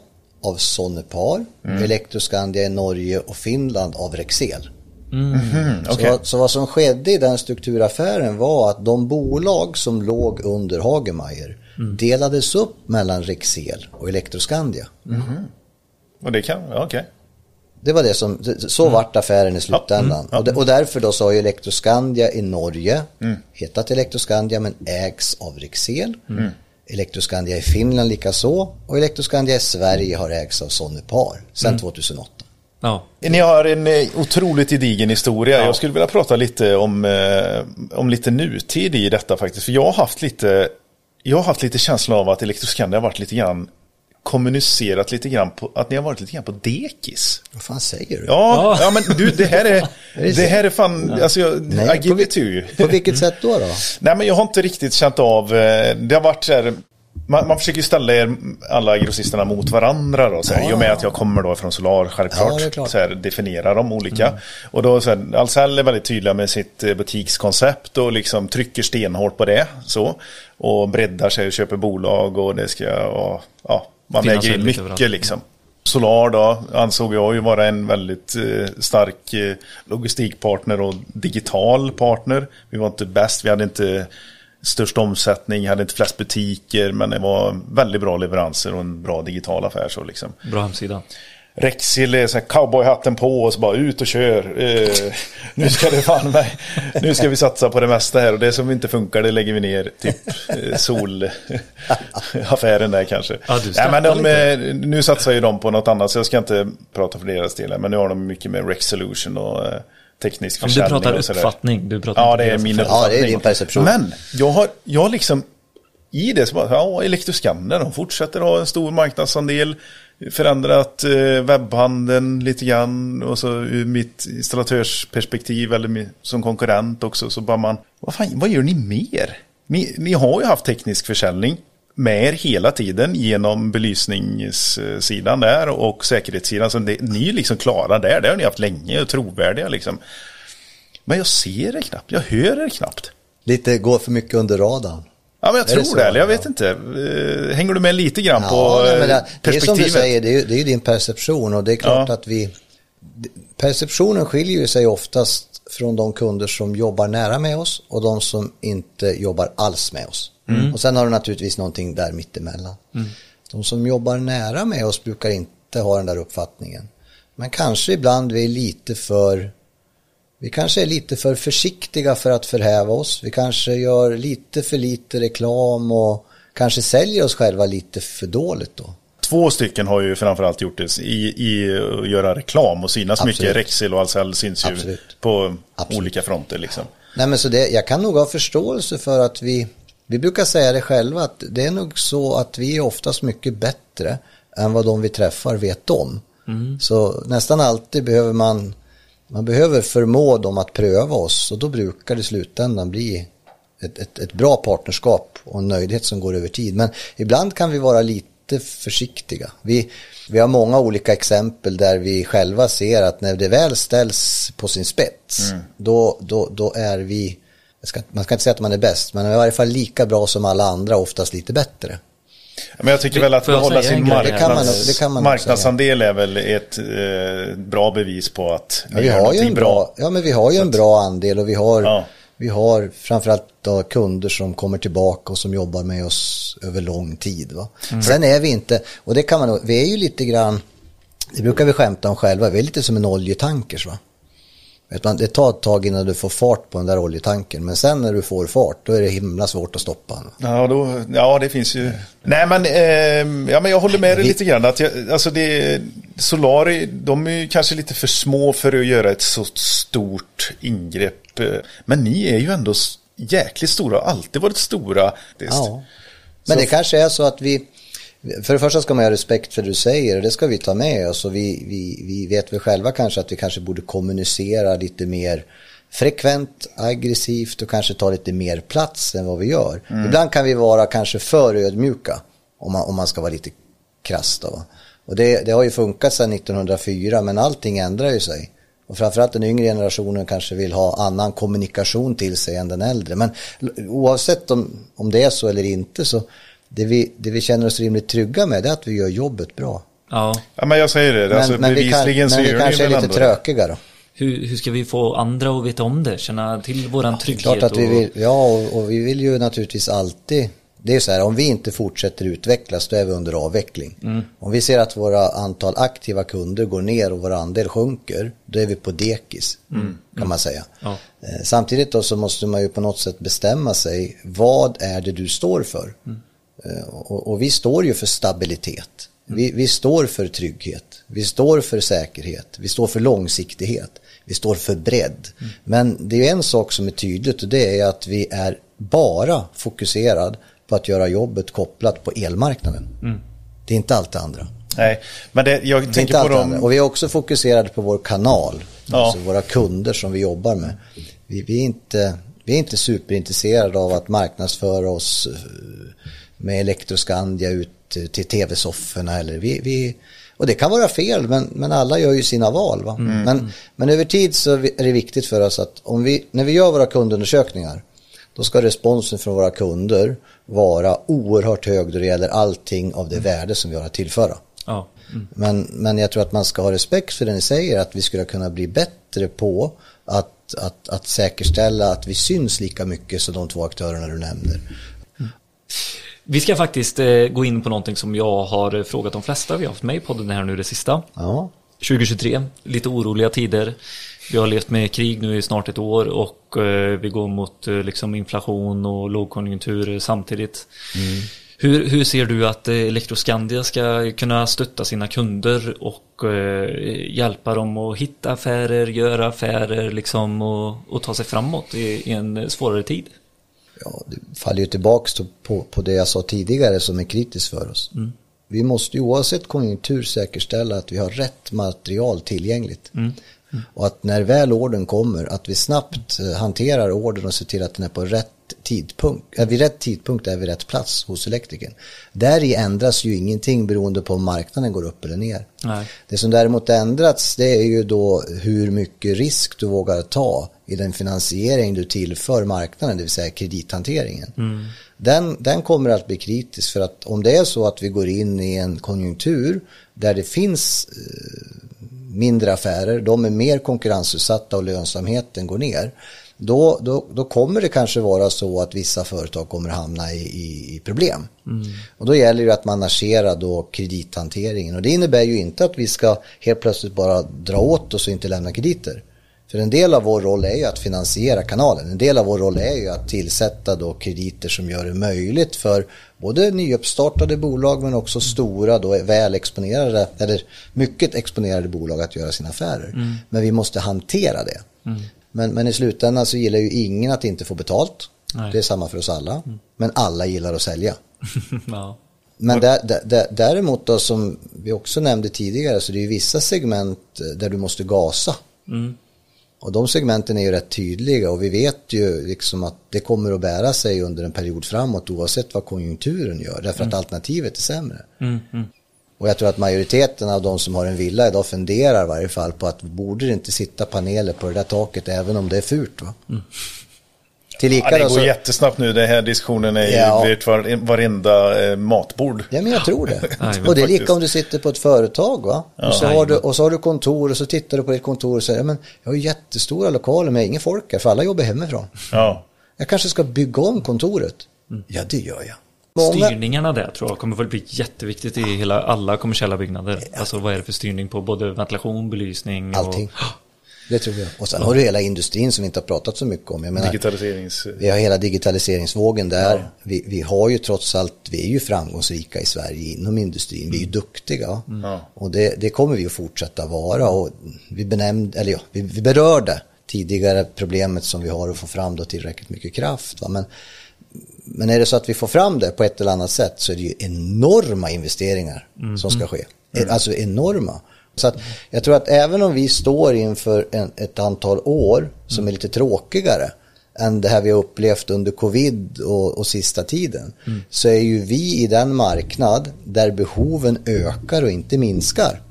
av Sonepar. Electroscandia i Norge och Finland av Rexel. Så, okej. vad, så vad som skedde i den strukturaffären var att de bolag som låg under Hagemeyer delades upp mellan Rexel och Electroscandia. Och det kan, ja, okej. Det var det som, så vart affären i slutändan. Och, de, och därför då så har ju Electroscandia i Norge hetat Electroscandia men ägs av Rexel. Electroscandia i Finland likaså och Electroscandia i Sverige har ägts av Sonepar sedan 2008. Ja. Ni har en eh, otroligt gedigen historia. Jag skulle vilja prata lite om, eh, om lite nutid i detta faktiskt. För jag har haft lite, jag har haft lite känsla av att Electroscandia har varit lite grann kommunicerat lite grann på, att ni har varit lite grann på dekis. Vad fan säger du? Ja, ja. men du, det här är, det här är fan, alltså jag, Nej, I give it to you. På vilket sätt då? då? Nej, men jag har inte riktigt känt av, eh, det har varit så här, man, man försöker ju ställa er, alla grossisterna mot varandra då, så här, i och med att jag kommer då från Solar, självklart, Ja. Mm. så här, definiera dem olika. Och då så här, Ahlsell är väldigt tydliga med sitt eh, butikskoncept och liksom trycker stenhårt på det, så. Och breddar sig och köper bolag och det ska, och, ja, man lägger in mycket överallt. liksom. Solar då ansåg jag ju vara en väldigt eh, stark eh, logistikpartner och digital partner. Vi var inte bäst, vi hade inte störst omsättning, hade inte flest butiker, men det var väldigt bra leveranser och en bra digital affär. Så liksom. Bra hemsida. Rexil är så cowboyhatten på och så bara ut och kör. Eh, nu ska det fan mig. Nu ska vi satsa på det mesta här och det som inte funkar det lägger vi ner. Typ eh, solaffären där kanske. Ja, Nej, men de, eh, nu satsar ju de på något annat så jag ska inte prata för deras del. Men nu har de mycket med Rex Solution och eh, teknisk Om du försäljning. pratar och uppfattning. Du pratar Ja, det är min affär. Ja, det är uppfattning. din perception. Men jag har, jag liksom i det så bara, ja, Electroscanner, de fortsätter ha en stor marknadsandel, förändrat eh, webbhandeln lite grann och så ur mitt installatörsperspektiv eller som konkurrent också så bara man, vad fan, vad gör ni mer? Ni, ni har ju haft teknisk försäljning med er hela tiden genom belysningssidan där och säkerhetssidan. Så det, ni är liksom klara där, det har ni haft länge och trovärdiga liksom. Men jag ser det knappt, jag hör det knappt. Lite går för mycket under radarn. Ja, men jag Är det tror så? det, eller jag Ja. vet inte. Eh, Hänger du med lite grann på Ja, nej, eh, men det, det är som du perspektivet? säger, det är, det är ju din perception och det är klart Ja. att vi... Perceptionen skiljer ju sig oftast från de kunder som jobbar nära med oss och de som inte jobbar alls med oss. Och sen har du naturligtvis någonting där mittemellan. De som jobbar nära med oss brukar inte ha den där uppfattningen. Men kanske ibland vi är lite för vi kanske är lite för försiktiga för att förhäva oss. Vi kanske gör lite för lite reklam och kanske säljer oss själva lite för dåligt då. Två stycken har ju framförallt gjort det i, i att göra reklam och synas Absolut. mycket. Rexel och Ahlsell syns ju Absolut. på Absolut. olika fronter liksom. Nej men så det, jag kan nog ha förståelse för att vi, vi brukar säga det själva att det är nog så att vi är oftast mycket bättre än vad de vi träffar vet om. Så nästan alltid behöver man, man behöver förmå dem att pröva oss och då brukar det i slutändan bli ett, ett, ett bra partnerskap och en nöjdhet som går över tid. Men ibland kan vi vara lite försiktiga. Vi, vi har många olika exempel där vi själva ser att när det väl ställs på sin spets, då, då, då är vi, ska, man ska inte säga att man är bäst, men i varje fall lika bra som alla andra, oftast lite bättre. Men jag tycker väl att behålla sin marknads, man marknadsandel är väl ett eh, bra bevis på att Ja, vi har ju en bra, ja men vi har ju en bra andel och vi har, Ja. vi har framförallt då kunder som kommer tillbaka och som jobbar med oss över lång tid. Va? Mm. Sen är vi inte, och det kan man vi är ju lite grann, det brukar vi skämta om själva, vi är lite som en oljetankers va. Vet man, det tar ett tag innan du får fart på den där oljetanken, men sen när du får fart då är det himla svårt att stoppa den. Ja, då, ja, det finns ju. Nej, men, eh, ja, men jag håller med dig lite grann. Att jag, alltså det, Solari, de är ju kanske lite för små för att göra ett så stort ingrepp. Men ni är ju ändå jäkligt stora, alltid varit stora. Ja. Men det kanske är så att vi, för det första ska man ha respekt för det du säger och det ska vi ta med oss och vi, vi, vi vet väl själva kanske att vi kanske borde kommunicera lite mer frekvent, aggressivt och kanske ta lite mer plats än vad vi gör. Ibland kan vi vara kanske för ödmjuka om man, om man ska vara lite krass då. Och det, det har ju funkat sedan 1904 men allting ändrar ju sig. Och framförallt den yngre generationen kanske vill ha annan kommunikation till sig än den äldre. Men oavsett om, om det är så eller inte så det vi, det vi känner oss rimligt trygga med är att vi gör jobbet bra. Ja. Ja, men jag säger det. Men, alltså, men vi, kan, men vi kanske är lite ändå trökiga då. Hur, hur ska vi få andra att veta om det? Känna till våran trygghet? Klart att vi och- vill, ja och, och vi vill ju naturligtvis alltid, det är så här, om vi inte fortsätter utvecklas då är vi under avveckling. Mm. Om vi ser att våra antal aktiva kunder går ner och vår andel sjunker, då är vi på dekis, kan man säga. Mm. Ja. Eh, Samtidigt då så måste man ju på något sätt bestämma sig, vad är det du står för? Mm. Eh, Och, och vi står ju för stabilitet. Vi, vi står för trygghet. Vi står för säkerhet. Vi står för långsiktighet. Vi står för bredd. Men det är en sak som är tydligt och det är att vi är bara fokuserad på att göra jobbet kopplat på elmarknaden. Det är inte allt det andra. Nej, men det, jag Det tänker inte på allt det andra. dem. Och vi är också fokuserade på vår kanal. Ja. Alltså våra kunder som vi jobbar med. Vi, vi, är inte, vi är inte superintresserade av att marknadsföra oss eh, med Electroscandia ut till tv-sofforna. Eller vi, vi, och det kan vara fel, men, men alla gör ju sina val. Va? Men, men över tid så är det viktigt för oss att om vi, när vi gör våra kundundersökningar då ska responsen från våra kunder vara oerhört hög då det gäller allting av det värde som vi har att tillföra. Ja. Mm. Men, men jag tror att man ska ha respekt för det ni säger, att vi skulle kunna bli bättre på att, att, att säkerställa att vi syns lika mycket som de två aktörerna du nämner. Vi ska faktiskt eh, gå in på någonting som jag har eh, frågat de flesta vi har haft med i podden här nu det sista. Ja, 2023, lite oroliga tider. Vi har levt med krig nu i snart ett år och eh, vi går mot liksom inflation och lågkonjunktur samtidigt. Hur, hur ser du att Electroscandia ska kunna stötta sina kunder och eh, hjälpa dem att hitta affärer, göra affärer liksom och, och ta sig framåt i, i en svårare tid? Ja det faller ju tillbaks då på, på det jag sa tidigare som är kritiskt för oss. Vi måste ju oavsett konjunktur säkerställa att vi har rätt material tillgängligt. Och att när väl orden kommer, att vi snabbt eh, hanterar orden och ser till att den är på rätt tidpunkt. Är vid rätt tidpunkt är vi rätt plats hos elektrikern. Där i ändras ju ingenting beroende på om marknaden går upp eller ner. Nej. Det som däremot ändrats det är ju då hur mycket risk du vågar ta i den finansiering du tillför marknaden, det vill säga kredithanteringen. Den, den kommer att bli kritisk för att om det är så att vi går in i en konjunktur där det finns eh, mindre affärer, de är mer konkurrensutsatta och lönsamheten går ner. Då, då, då kommer det kanske vara så att vissa företag kommer hamna i, i, i problem. Och då gäller det att managera då kredithanteringen. Och det innebär ju inte att vi ska helt plötsligt bara dra åt oss och inte lämna krediter. För en del av vår roll är ju att finansiera kanalen. En del av vår roll är ju att tillsätta då krediter som gör det möjligt för både nyuppstartade bolag men också stora då väl exponerade eller mycket exponerade bolag att göra sina affärer. Men vi måste hantera det. Men, men i slutändan så gillar ju ingen att inte få betalt. Nej. Det är samma för oss alla. Men alla gillar att sälja. ja. Men där, där, där, däremot då som vi också nämnde tidigare så det är ju vissa segment eh, där du måste gasa. Och de segmenten är ju rätt tydliga och vi vet ju liksom att det kommer att bära sig under en period framåt oavsett vad konjunkturen gör därför att alternativet är sämre. Och jag tror att majoriteten av de som har en villa idag funderar i varje fall på att borde det inte sitta paneler på det där taket även om det är fult va? Tillika Ja, det går så- jättesnabbt nu. Den här diskussionen är Ja. var, varenda eh, matbord. Ja men jag tror det. Och det är lika om du sitter på ett företag va. Och, så har du, och så har du kontor och så tittar du på ditt kontor och säger men jag har jättestora lokaler men jag har ingen folk här för alla jobbar hemifrån. Ja. Jag kanske ska bygga om kontoret. Mm. Ja det gör jag. Många, Styrningarna där tror jag kommer väl bli jätteviktigt i hela, alla kommersiella byggnader. Alltså vad är det för styrning på både ventilation, belysning och... allting. Det tror jag. Och sen har du hela industrin som vi inte har pratat så mycket om. Jag menar, Digitaliserings... vi har hela digitaliseringsvågen där. Vi, vi har ju trots allt, vi är ju framgångsrika i Sverige inom industrin. Vi är ju duktiga. Ja. Och det, det kommer vi att fortsätta vara. Och vi, benämnde, eller ja, vi, vi berörde tidigare problemet som vi har att få fram då tillräckligt mycket kraft. Va? Men, men är det så att vi får fram det på ett eller annat sätt så är det ju enorma investeringar som ska ske. Alltså enorma. Så att jag tror att även om vi står inför en, ett antal år som är lite tråkigare än det här vi har upplevt under covid och, och sista tiden så är ju vi i den marknad där behoven ökar och inte minskar.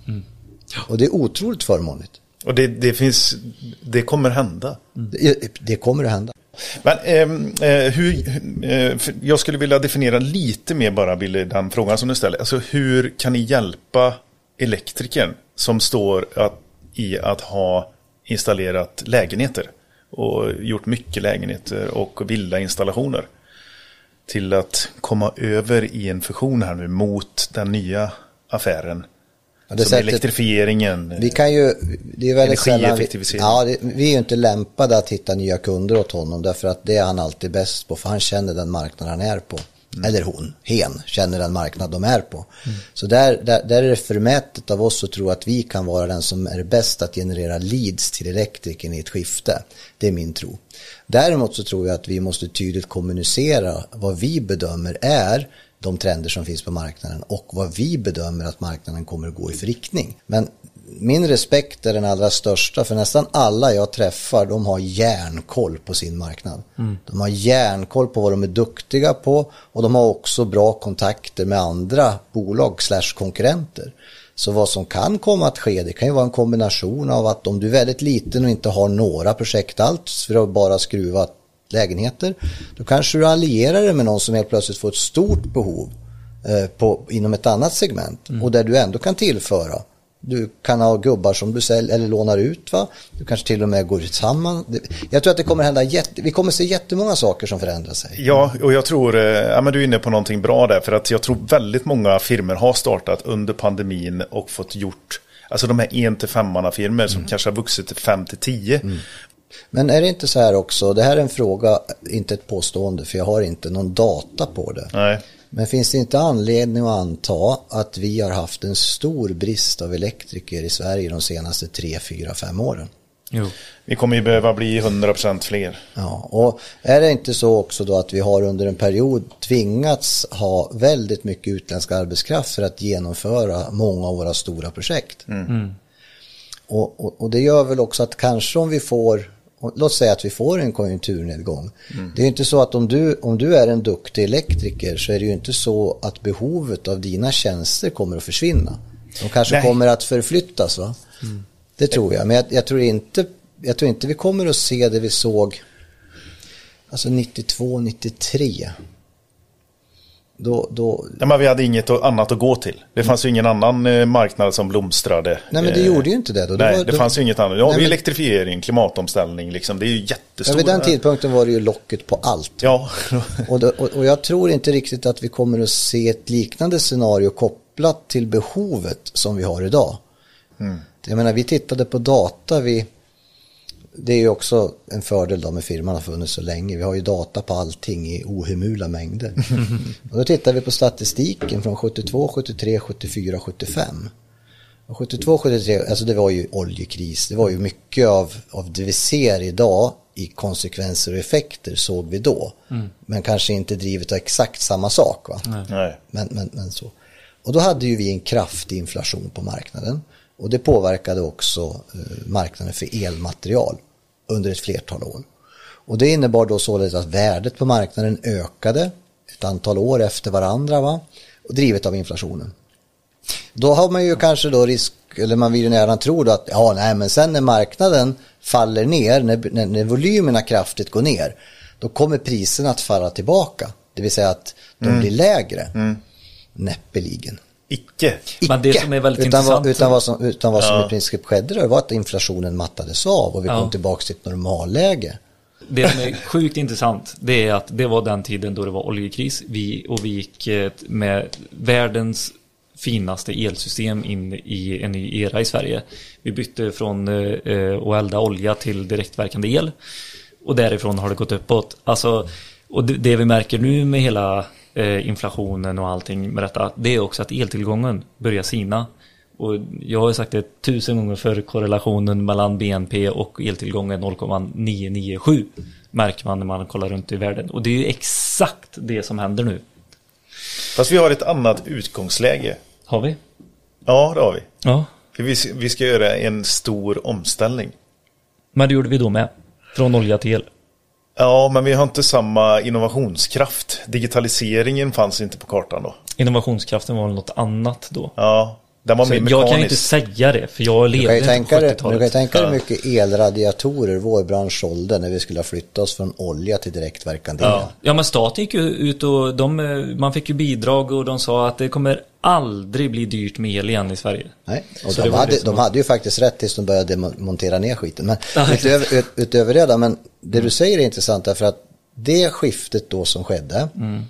Och det är otroligt förmånligt. Och det, det finns... Det kommer hända. Det, det kommer att hända. Men ehm, eh, hur, eh, jag skulle vilja definiera lite mer bara, Billy, den frågan som du ställer. Alltså hur kan ni hjälpa elektrikern som står att, i att ha installerat lägenheter och gjort mycket lägenheter och villainstallationer till att komma över i en fusion här nu mot den nya affären. Ja, det som sättet- elektrifieringen. Vi kan ju, det är väldigt sällan, vi, Energieffektivisering. ja, det, vi är ju inte lämpade att hitta nya kunder åt honom därför att det är han alltid bäst på för han känner den marknad han är på. Eller hon, hen, känner den marknad de är på. Så där, där, där är det förmätet av oss att tro att vi kan vara den som är bäst att generera leads till elektrikern i ett skifte. Det är min tro. Däremot så tror jag att vi måste tydligt kommunicera vad vi bedömer är de trender som finns på marknaden och vad vi bedömer att marknaden kommer att gå i för riktning. Men min respekt är den allra största för nästan alla jag träffar de har järnkoll på sin marknad. De har järnkoll på vad de är duktiga på och de har också bra kontakter med andra bolag slash konkurrenter. Så vad som kan komma att ske det kan ju vara en kombination av att om du är väldigt liten och inte har några projekt alls för att bara skruva lägenheter då kanske du allierar dig med någon som helt plötsligt får ett stort behov eh, på, inom ett annat segment och där du ändå kan tillföra. Du kan ha gubbar som du säljer eller lånar ut va. Du kanske till och med går samman. Det- Jag tror att det kommer hända jätte, vi kommer se jättemånga saker som förändrar sig. Ja, och jag tror, eh, ja men du är inne på någonting bra där, för att jag tror väldigt många firmor har startat under pandemin och fått gjort, alltså de här 1 till 5 firmor som kanske har vuxit till 5 till 10. Men är det inte så här också, det här är en fråga, inte ett påstående för jag har inte någon data på det. Nej. Men finns det inte anledning att anta att vi har haft en stor brist av elektriker i Sverige de senaste 3, 4, 5 åren? Jo. Vi kommer ju behöva bli 100% fler. Ja, och är det inte så också då att vi har under en period tvingats ha väldigt mycket utländsk arbetskraft för att genomföra många av våra stora projekt? Och, och, och det gör väl också att kanske om vi får, låt säga att vi får en konjunkturnedgång. Det är inte så att om du, om du är en duktig elektriker så är det ju inte så att behovet av dina tjänster kommer att försvinna. De kanske Nej. kommer att förflyttas va? Det tror jag, men jag, jag, tror inte, jag tror inte vi kommer att se det vi såg alltså 92, 93. Då, då Ja, men vi hade inget annat att gå till. Det fanns ju ingen annan eh, marknad som blomstrade. Nej men det Eh, gjorde ju inte det då. Det Nej, var- det då- fanns ju inget annat. Ja, Nej, men- elektrifiering, klimatomställning, liksom. Det är ju jättestora. vid den tidpunkten var det ju locket på allt. Ja, Och, då, och, och jag tror inte riktigt att vi kommer att se ett liknande scenario kopplat till behovet som vi har idag. Jag menar, vi tittade på data, vi, det är ju också en fördel då med firman har funnits så länge. Vi har ju data på allting i ohemula mängder. och då tittar vi på statistiken från 72, 73, 74, 75. Och 72, 73, alltså det var ju oljekris. Det var ju mycket av, av det vi ser idag i konsekvenser och effekter såg vi då. Men kanske inte drivet av exakt samma sak. Va? nej. Men, men, men så. Och då hade ju vi en kraftig inflation på marknaden. Och det påverkade också eh, marknaden för elmaterial under ett flertal år. Och det innebar då således att värdet på marknaden ökade ett antal år efter varandra. Va? Och drivet av inflationen. Då har man ju kanske då risk, eller man vill ju nära tro då att ja, nej, men sen när marknaden faller ner, när, när, när volymerna kraftigt går ner, då kommer priserna att falla tillbaka. Det vill säga att de blir lägre. Näppeligen. Icke. Men det som är väldigt utan intressant- Vad, utan vad som, utan vad som Ja. i princip skedde då var att inflationen mattades av och vi Ja. kom tillbaka till ett normalläge. Det som är sjukt intressant det är att det var den tiden då det var oljekris vi, och vi gick eh, med världens finaste elsystem in i en ny era i Sverige. Vi bytte från eh, eh, att elda olja till direktverkande el och därifrån har det gått uppåt. Alltså, och det, det vi märker nu med hela inflationen och allting med detta det är också att eltillgången börjar sina. Och jag har sagt det tusen gånger för korrelationen mellan BNP och eltillgången 0,997 märker man när man kollar runt i världen. Och det är ju exakt det som händer nu. Fast vi har ett annat utgångsläge. Har vi? Ja, det har vi. Ja. Vi, ska- vi ska göra en stor omställning. Men det gjorde vi då med. Från olja till el. Ja, men vi har inte samma innovationskraft. Digitaliseringen fanns inte på kartan då. Innovationskraften var väl något annat då. Ja, den var mer jag kan ju inte mekanisk. säga det, för jag Du levde inte tänka på dig, du kan ju 70-talet. tänka dig Ja. mycket elradiatorer vår bransch sålde när vi skulle flytta oss från olja till direktverkande el. Ja. ja, men staten gick ju ut och de, man fick ju bidrag och de sa att det kommer aldrig bli dyrt med el igen i Sverige. Nej, och Så de hade, det som de hade ju faktiskt rätt tills de började mon- montera ner skiten. Men utöver, ut, utöver det då, men det du säger är intressant därför att det skiftet då som skedde Mm.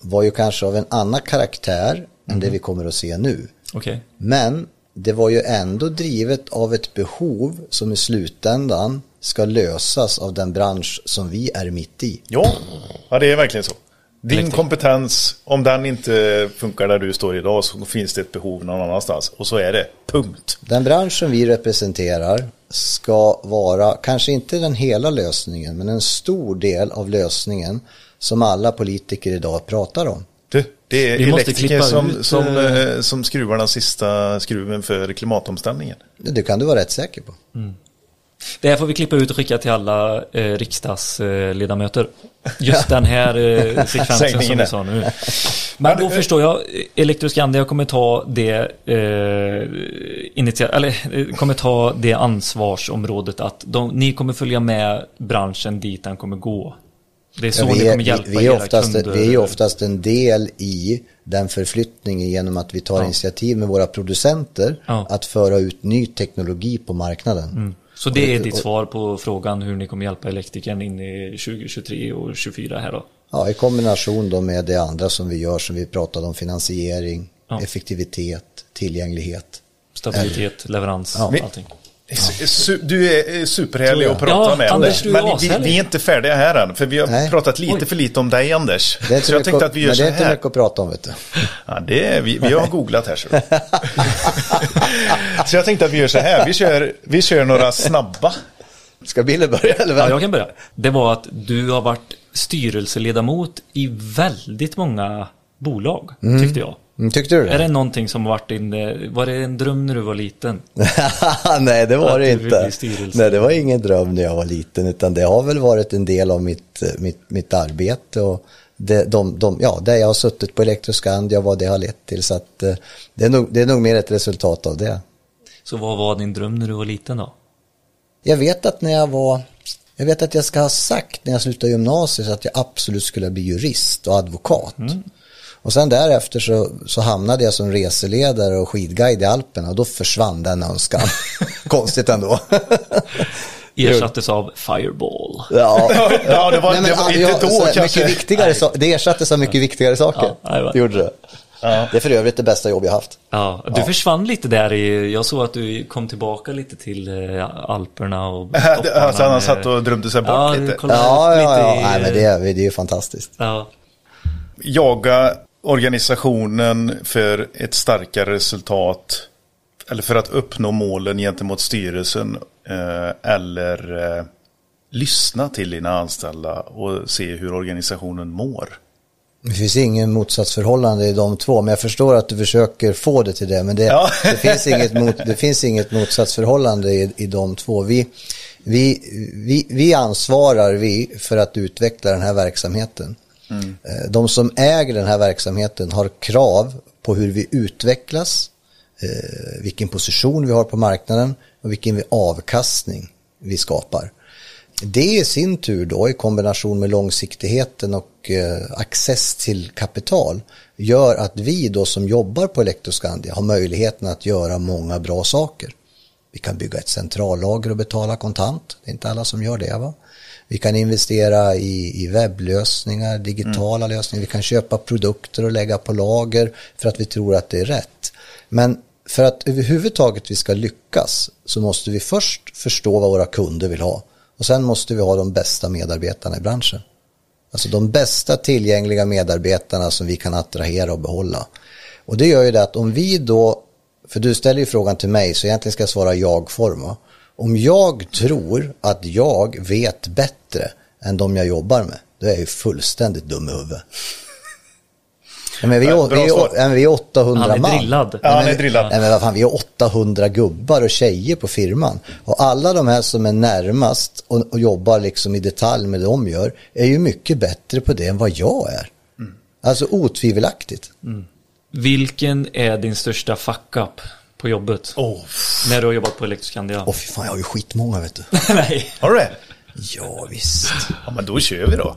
var ju kanske av en annan karaktär än Mm. det vi kommer att se nu. Okej. Men det var ju ändå drivet av ett behov som i slutändan ska lösas av den bransch som vi är mitt i. Ja, ja, det är verkligen så. Din Riktigt. kompetens, om den inte funkar där du står idag så finns det ett behov någon annanstans. Och så är det. Punkt. Den bransch som vi representerar ska vara, kanske inte den hela lösningen, men en stor del av lösningen som alla politiker idag pratar om. Du, det är Vi elektriker som, ut, som, eh, eh, som skruvar den sista skruven för klimatomställningen. Det kan du vara rätt säker på. Det här får vi klippa ut och skicka till alla eh, riksdagsledamöter. Just den här eh, sekvensen som vi sa nu. Men då förstår jag, Electroscandia kommer ta det eh, initia- eller eh, kommer ta det ansvarsområdet att de, ni kommer följa med branschen dit den kommer gå. Det är så Ja, ni vi, är, kommer vi, hjälpa vi, är era oftast, kunder. vi är oftast en del i den förflyttningen genom att vi tar Ja. initiativ med våra producenter Ja. att föra ut ny teknologi på marknaden. Mm. Så det är ditt svar på frågan hur ni kommer hjälpa elektrikern in i 2023 och 2024 här då? Ja, i kombination då med det andra som vi gör som vi pratade om finansiering, Ja. effektivitet, tillgänglighet. Stabilitet, leverans, Ja. allting. Su- Du är superhärlig att prata Ja, med. Anders, Men vi, vi är inte färdiga här än. För vi har Nej. pratat lite Oj. för lite om dig Anders. Det är inte Så jag mycket, att- vi gör men det är inte mycket att prata om vet du. Ja, det är, vi, vi har googlat här. Så. så jag tänkte att vi gör så här. Vi kör, vi kör några snabba. Ska Bille börja eller? Ja, vem? jag kan börja. Det var att du har varit styrelseledamot i väldigt många bolag, tyckte jag. Mm, tyckte du det? Är det någonting som varit din, eh, var det en dröm när du var liten? Nej, det var det inte. Nej, det var ingen dröm när jag var liten, utan det har väl varit en del av mitt, mitt, mitt arbete och det, de, de, ja, där jag har suttit på Electroscandia och vad det har lett till. Så att, eh, det, är nog, det är nog mer ett resultat av det. Så vad var din dröm när du var liten då? Jag vet att när jag var, jag vet att jag ska ha sagt när jag slutade gymnasiet att jag absolut skulle bli jurist och advokat. Och sen därefter så, så hamnade jag som reseledare och skidguide i Alperna och då försvann den önskan. Konstigt ändå. Ersattes av Fireball. ja. Ja, det var, Nej, men, det var ja, inte då så kanske. mycket viktigare, so- det ersattes av mycket viktigare saker. Ja, det gjorde det. Det är för övrigt det bästa jobb jag haft. Ja, du försvann lite där i, jag såg att du kom tillbaka lite till eh, Alperna och Alltså han satt och drömde sig bort ja, lite. Ja, lite ja, ja. i- Nej, men det, är, det är ju fantastiskt. ja. jaga organisationen för ett starkare resultat eller för att uppnå målen gentemot styrelsen eh, eller eh, lyssna till dina anställda och se hur organisationen mår. Det finns ingen motsatsförhållande i de två, men jag förstår att du försöker få det till det. Men det, Ja. det, finns, inget mot, det finns inget motsatsförhållande i, i de två. Vi, vi, vi, vi ansvarar vi för att utveckla den här verksamheten. Eh, de som äger den här verksamheten har krav på hur vi utvecklas, eh, vilken position vi har på marknaden och vilken avkastning vi skapar. Det i sin tur då i kombination med långsiktigheten och eh, access till kapital gör att vi då som jobbar på Electroscandia har möjligheten att göra många bra saker. Vi kan bygga ett centrallager och betala kontant. Det är inte alla som gör det. Va? Vi kan investera i, i webblösningar, digitala lösningar. Vi kan köpa produkter och lägga på lager för att vi tror att det är rätt. Men för att överhuvudtaget vi ska lyckas så måste vi först förstå vad våra kunder vill ha. Och sen måste vi ha de bästa medarbetarna i branschen. Alltså de bästa tillgängliga medarbetarna som vi kan attrahera och behålla. Och det gör ju det att om vi då, för du ställer ju frågan till mig så egentligen ska jag svara jag-form. Om jag tror att jag vet bättre än de jag jobbar med, då är jag ju fullständigt dum i huvudet. Ja, men vi, är, vi, är, vi är 800 Han är man. drillad. Ja, han Nej, är drillad. Nej, men vad fan, vi är 800 gubbar och tjejer på firman. Och alla de här som är närmast och, och jobbar liksom i detalj med det de gör är ju mycket bättre på det än vad jag är. Alltså otvivelaktigt. Vilken är din största fuck-up på jobbet? Oh, När du har jobbat på Electroscandia? Åh fy fan, jag har ju skitmånga vet du. Nej. har du det? Ja visst. Ja, men då kör vi då.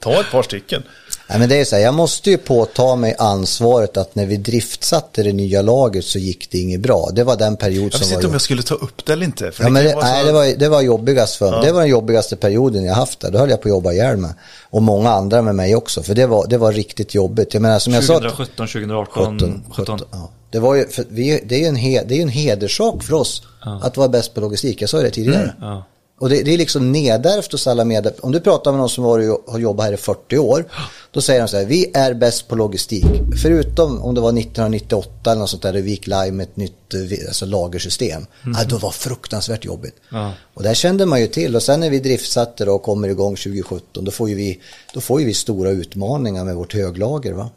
Ta ett par stycken. Nej, men det är så här, jag måste ju påta mig ansvaret att när vi driftsatte det nya laget så gick det inget bra. Det var den period Jag som visste var inte om jag skulle ta upp det eller inte. För Ja, men kan det, vara så- nej, det, var, det var jobbigast för mig. Det var den jobbigaste perioden jag haft där. Då höll jag på att jobba ihjäl mig. Och många andra med mig också. För det var, det var riktigt jobbigt. Jag menar som jag sa. 2017, 2018, 17, 17. Ja. Det, var ju, för vi, det är ju en, he, det är ju en hederssak för oss att vara bäst på logistik. Jag sa det tidigare. Ja. Och det, det är liksom nedärvt hos alla medarbetare. Om du pratar med någon som har, har jobbat här i 40 år, då säger de så här, vi är bäst på logistik. Förutom om det var 1998 eller något sånt där, vi gick live med ett nytt alltså, lagersystem. Ja, då var fruktansvärt jobbigt. Ja. Och där kände man ju till. Och sen när vi driftsatte då och kommer igång 2017, då får ju vi, då får ju vi stora utmaningar med vårt höglager. Va?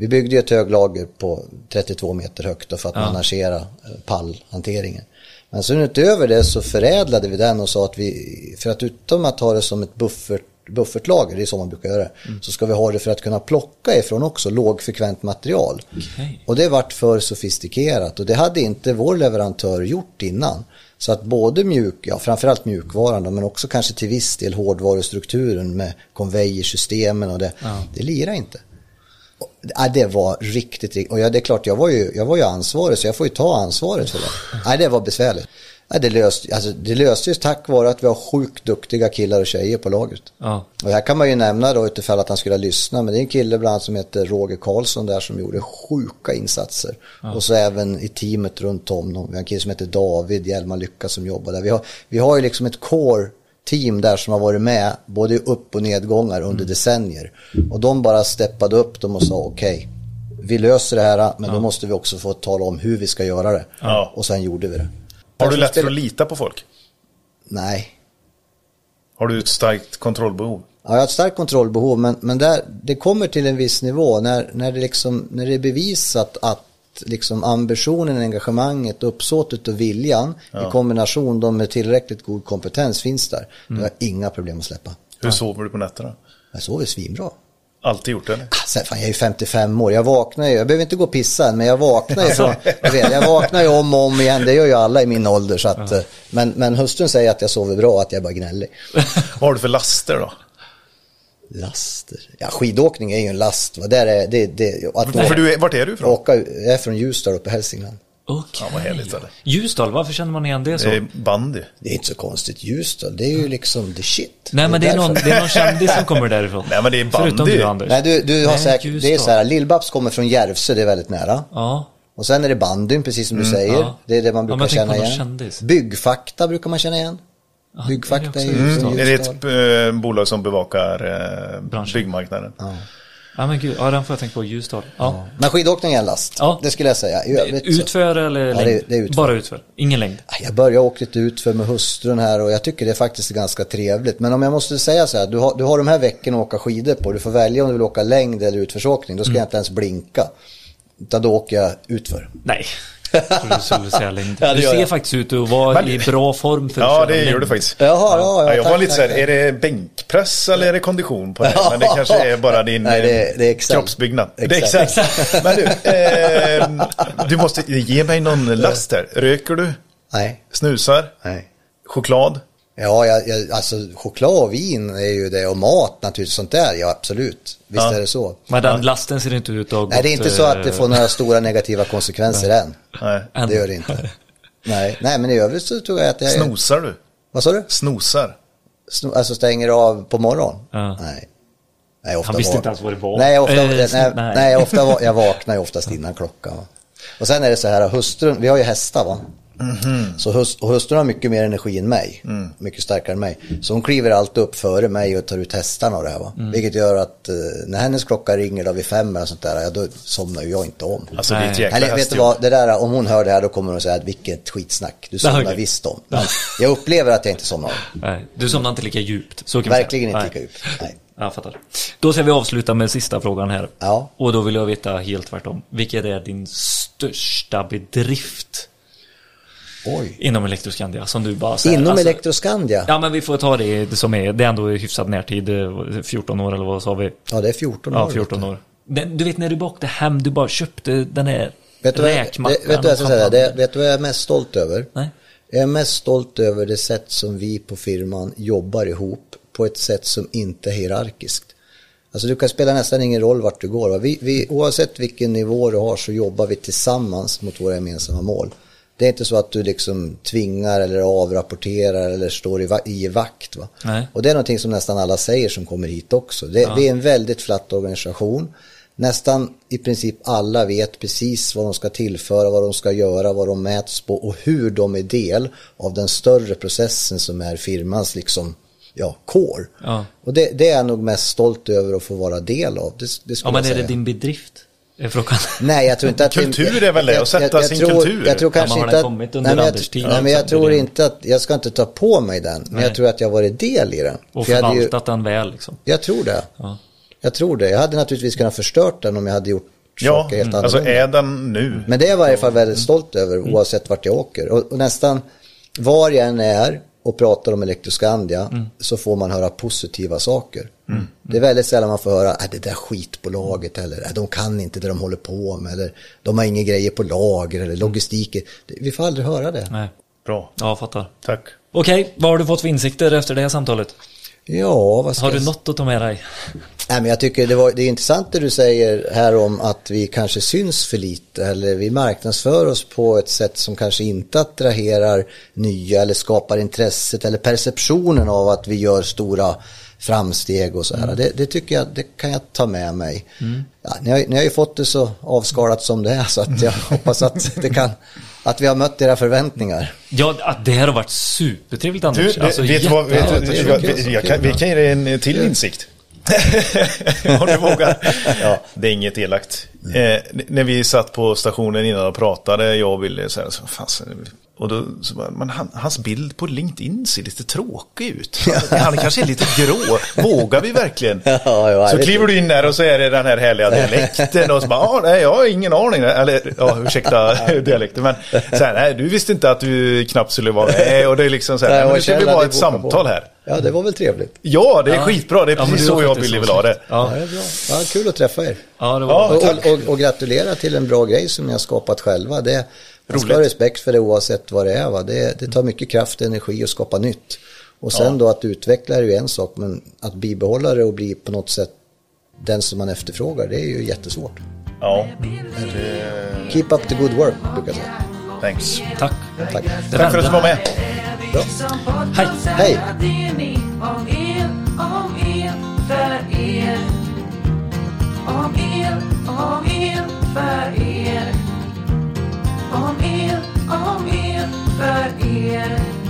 Vi byggde ju ett höglager på 32 meter högt för att managera eh, pallhanteringen. Men sen utöver det så förädlade vi den och sa att vi, för att utom att ha det som ett buffert, buffertlager, det är så man brukar göra, så ska vi ha det för att kunna plocka ifrån också lågfrekvent material. Okej. Och det vart för sofistikerat och det hade inte vår leverantör gjort innan. Så att både mjuk, ja framförallt mjukvaran då, men också kanske till viss del hårdvarustrukturen med konvejersystemen och det, det lirar inte. Ja, det var riktigt, riktigt och ja, det är klart jag var, ju, jag var ju ansvarig så jag får ju ta ansvaret för det. Nej, det var besvärligt. Nej, det, löst, alltså, det löstes tack vare att vi har sjukt duktiga killar och tjejer på lagret. Ja. Och här kan man ju nämna då utifall att han skulle ha lyssnat, men det är en kille bland annat som heter Roger Karlsson där som gjorde sjuka insatser. Och så även i teamet runt om. Vi har en kille som heter David Hjelman Lycka som jobbar där. Vi har, vi har ju liksom ett core team där som har varit med både i upp och nedgångar under decennier. Och de bara steppade upp dem och sa okej, vi löser det här men då måste vi också få tala om hur vi ska göra det. Ja. Och sen gjorde vi det. Har du lätt för att lita på folk? Nej, Har du ett starkt kontrollbehov? Ja, jag har ett starkt kontrollbehov, men, men där, det kommer till en viss nivå när, när, det, liksom, när det är bevisat att liksom ambitionen, engagemanget, uppsåtet och viljan i kombination de med tillräckligt god kompetens finns där. Då har jag inga problem att släppa. Hur sover du på nätterna? Jag sover svinbra. Alltid gjort det? eller? Sen, fan, jag är ju 55 år, jag vaknar ju, jag behöver inte gå och pissa än, men jag vaknar ju jag, vet, jag vaknar ju om och om igen, det gör ju alla i min ålder. Så att, eh, men, men hustrun säger att jag sover bra, att jag är bara gnällig. Vad har du för laster då? Laster. Ja, skidåkning är ju en last. Va? Där är, det, det, att För du, är- vart är du ifrån? åka, jag är från Ljusdal uppe i Hälsingland. Okej. Ja, vad härligt. Eller? Ljusdal, varför känner man igen det så? Det är bandy. Det är inte så konstigt. Ljusdal, det är ju liksom the shit. Nej men det är, därför. någon, det är någon kändis som kommer därifrån. Nej, men det är bandy. Förutom du Anders. Nej, du, du har Nej, säkert, det är Ljusdal. så här, Lill-Babs kommer från Järvsö, det är väldigt nära. Ja. Och sen är det bandyn, precis som du säger. Mm, ja. Det är det man Ja, brukar men jag känna igen. kändis. Byggfakta brukar man känna igen. Byggfakta det är är ju från Är det ett eh, bolag som bevakar eh, Branschen. byggmarknaden? Ja men gud, ja den får jag tänka på, Ljusdal. Ja. Men skidåkning är en last. Ja. Det skulle jag säga. Övrigt så- Utför eller Ja, längd? det- det är utför. Bara utför, ingen längd. Jag började åka lite ut för med hustrun här och jag tycker det är faktiskt ganska trevligt. Men om jag måste säga så här, du har, du har de här veckorna att åka skidor på. Du får välja om du vill åka längd eller utförsåkning. Då ska Mm. jag inte ens blinka. Utan då åker jag utför. Nej. Trodde du ser faktiskt ut att vara i bra form för att Ja, det gör du faktiskt. Jaha, ja, ja, Ja, jag tack, var lite såhär, tack. är det bänkpress eller är det kondition på det? Men det kanske är bara din Nej, det är- det är kroppsbyggnad. Det är Exakt. exakt. Men du, eh, du måste ge mig någon last här. Röker du? Nej, Snusar? nej. Choklad? Ja, jag, jag, alltså choklad och vin är ju det och mat naturligtvis, sånt där, ja absolut. Visst Ja. är det så. Men den lasten ser inte ut att ha. Nej, det är inte så att det eh, får några stora negativa konsekvenser än. Nej. Det gör det inte. Nej, nej men i övrigt så tror jag att jag. Snosar du? Vad sa du? Snosar? Sno, alltså stänger av på morgonen? Ja. Nej. Nej, ofta Han visste vak- inte ens vad det var. Nej, ofta, Eh, nej, nej. nej. ofta, jag vaknar ju oftast innan klockan. Va? Och sen är det så här, hustrun, vi har ju hästar va. Så hus, och hustrun har mycket mer energi än mig. Mycket starkare än mig. Så hon kliver alltid upp före mig och tar ut hästarna och det här va. Vilket gör att eh, när hennes klocka ringer då vid fem eller sånt där, ja, då somnar ju jag inte om. Alltså det är ett Nej. jäkla Eller vet du vad, det där, om hon hör det här då kommer hon säga att vilket skitsnack, du somnar okej. visst om. Men jag upplever att jag inte somnar om. Nej, du somnar inte lika djupt. Så kan Verkligen inte Nej. lika djupt. Nej. Ja, Jag fattar. Då ska vi avsluta med sista frågan här. Ja. Och då vill jag veta helt tvärtom. Vilken är din största bedrift Oj. inom Elektroskandia? Som du bara säger. Inom alltså, Elektroskandia? Ja men vi får ta det som är, det är ändå hyfsad närtid, eh, 14 år eller vad sa vi? Ja, det är 14 år. Ja, 14 år. Du vet när du åkte hem, du bara köpte den här Vet du räkmackan. vet, vet champagne. Det, vet du vad jag är mest stolt över? Nej. Jag är mest stolt över det sätt som vi på firman jobbar ihop på ett sätt som inte är hierarkiskt. Alltså du kan spela nästan ingen roll vart du går. Vi, vi, oavsett vilken nivå du har så jobbar vi tillsammans mot våra gemensamma mål. Det är inte så att du liksom tvingar eller avrapporterar eller står i, i vakt. Va? Nej. Och det är någonting som nästan alla säger som kommer hit också. Det, Vi är en väldigt flatt organisation. Nästan i princip alla vet precis vad de ska tillföra, vad de ska göra, vad de mäts på och hur de är del av den större processen som är firmans liksom, ja, core. Ja. Och det, det är jag nog mest stolt över att få vara del av. Det, det Ja men är det säga. din bedrift? Är frågan. Nej, jag tror inte att... Kultur är väl det, att sätta jag- jag sin tror- kultur. Jag tror kanske inte att... kommit under nej, men jag, nej, men jag Alltså, tror inte att... Jag ska inte ta på mig den, men Nej. jag tror att jag varit del i den. Och För jag hade ju- förvaltat den väl liksom. Jag tror det. Ja. Jag tror det. Jag hade naturligtvis kunnat förstört den om jag hade gjort Ja, saker helt alltså annorlunda. är den nu? Men det är jag i varje fall väldigt stolt över oavsett vart jag åker. Och, och nästan var jag än är och pratar om Elektroskandia så får man höra positiva saker. Det är väldigt sällan man får höra att det där skitbolaget eller "Äh, de kan inte det de håller på med eller de har inga grejer på lager eller logistiken. Vi får aldrig höra det. Nej. Bra, Ja, fattar. tack. Okej, vad har du fått för insikter efter det här samtalet? Ja, vad ska Har du jag något att ta med dig? Nej, men jag tycker det, var, det är intressant det du säger här om att vi kanske syns för lite eller vi marknadsför oss på ett sätt som kanske inte attraherar nya eller skapar intresset eller perceptionen av att vi gör stora framsteg och så här. Det, det tycker jag, det kan jag ta med mig. Ja, ni, har, ni har ju fått det så avskalat som det är så att jag hoppas att det kan, att vi har mött era förväntningar. Ja, att det här har varit supertrevligt Du, Anders. det, Alltså, vet du vad, vet, du- det är jag, jag, kan, vi ja. kan ge dig en till insikt. Om du vågar. Ja, det är inget elakt. Eh, n- när vi satt på stationen innan och pratade, jag och Wille, så här, så, fan, och då, så, bara, men han, hans bild på LinkedIn ser lite tråkig ut. Han, han kanske är lite grå. Vågar vi verkligen? Ja, ja, så kliver du in där och så är det den här härliga dialekten och så bara, ah, nej, jag har ingen aning. Eller, ja, ursäkta dialekten, men så här, nej, du visste inte att du knappt skulle vara med. Och det är liksom så här, Nej, nej, men nu ska vi det ett samtal här. Ja, det var väl trevligt. Ja, det är Ja. skitbra. Det är Ja, precis var så jag så vill ha det. Ja. Ja, det är bra. Ja, kul att träffa er. Ja, det var Ja, och, och, och gratulera till en bra grej som ni har skapat själva. Det, man ska ha respekt för det oavsett vad det är. Va? Det, det tar mm. mycket kraft och energi att skapa nytt. Och sen ja. då att utveckla är ju en sak, men att bibehålla det och bli på något sätt den som man efterfrågar, det är ju jättesvårt. Ja. Det... Keep up the good work, brukar jag säga. Thanks. Tack. Tack, Tack för att du var med. Bra. Hej. Hej. Om el, om el för er om er, om er, för er.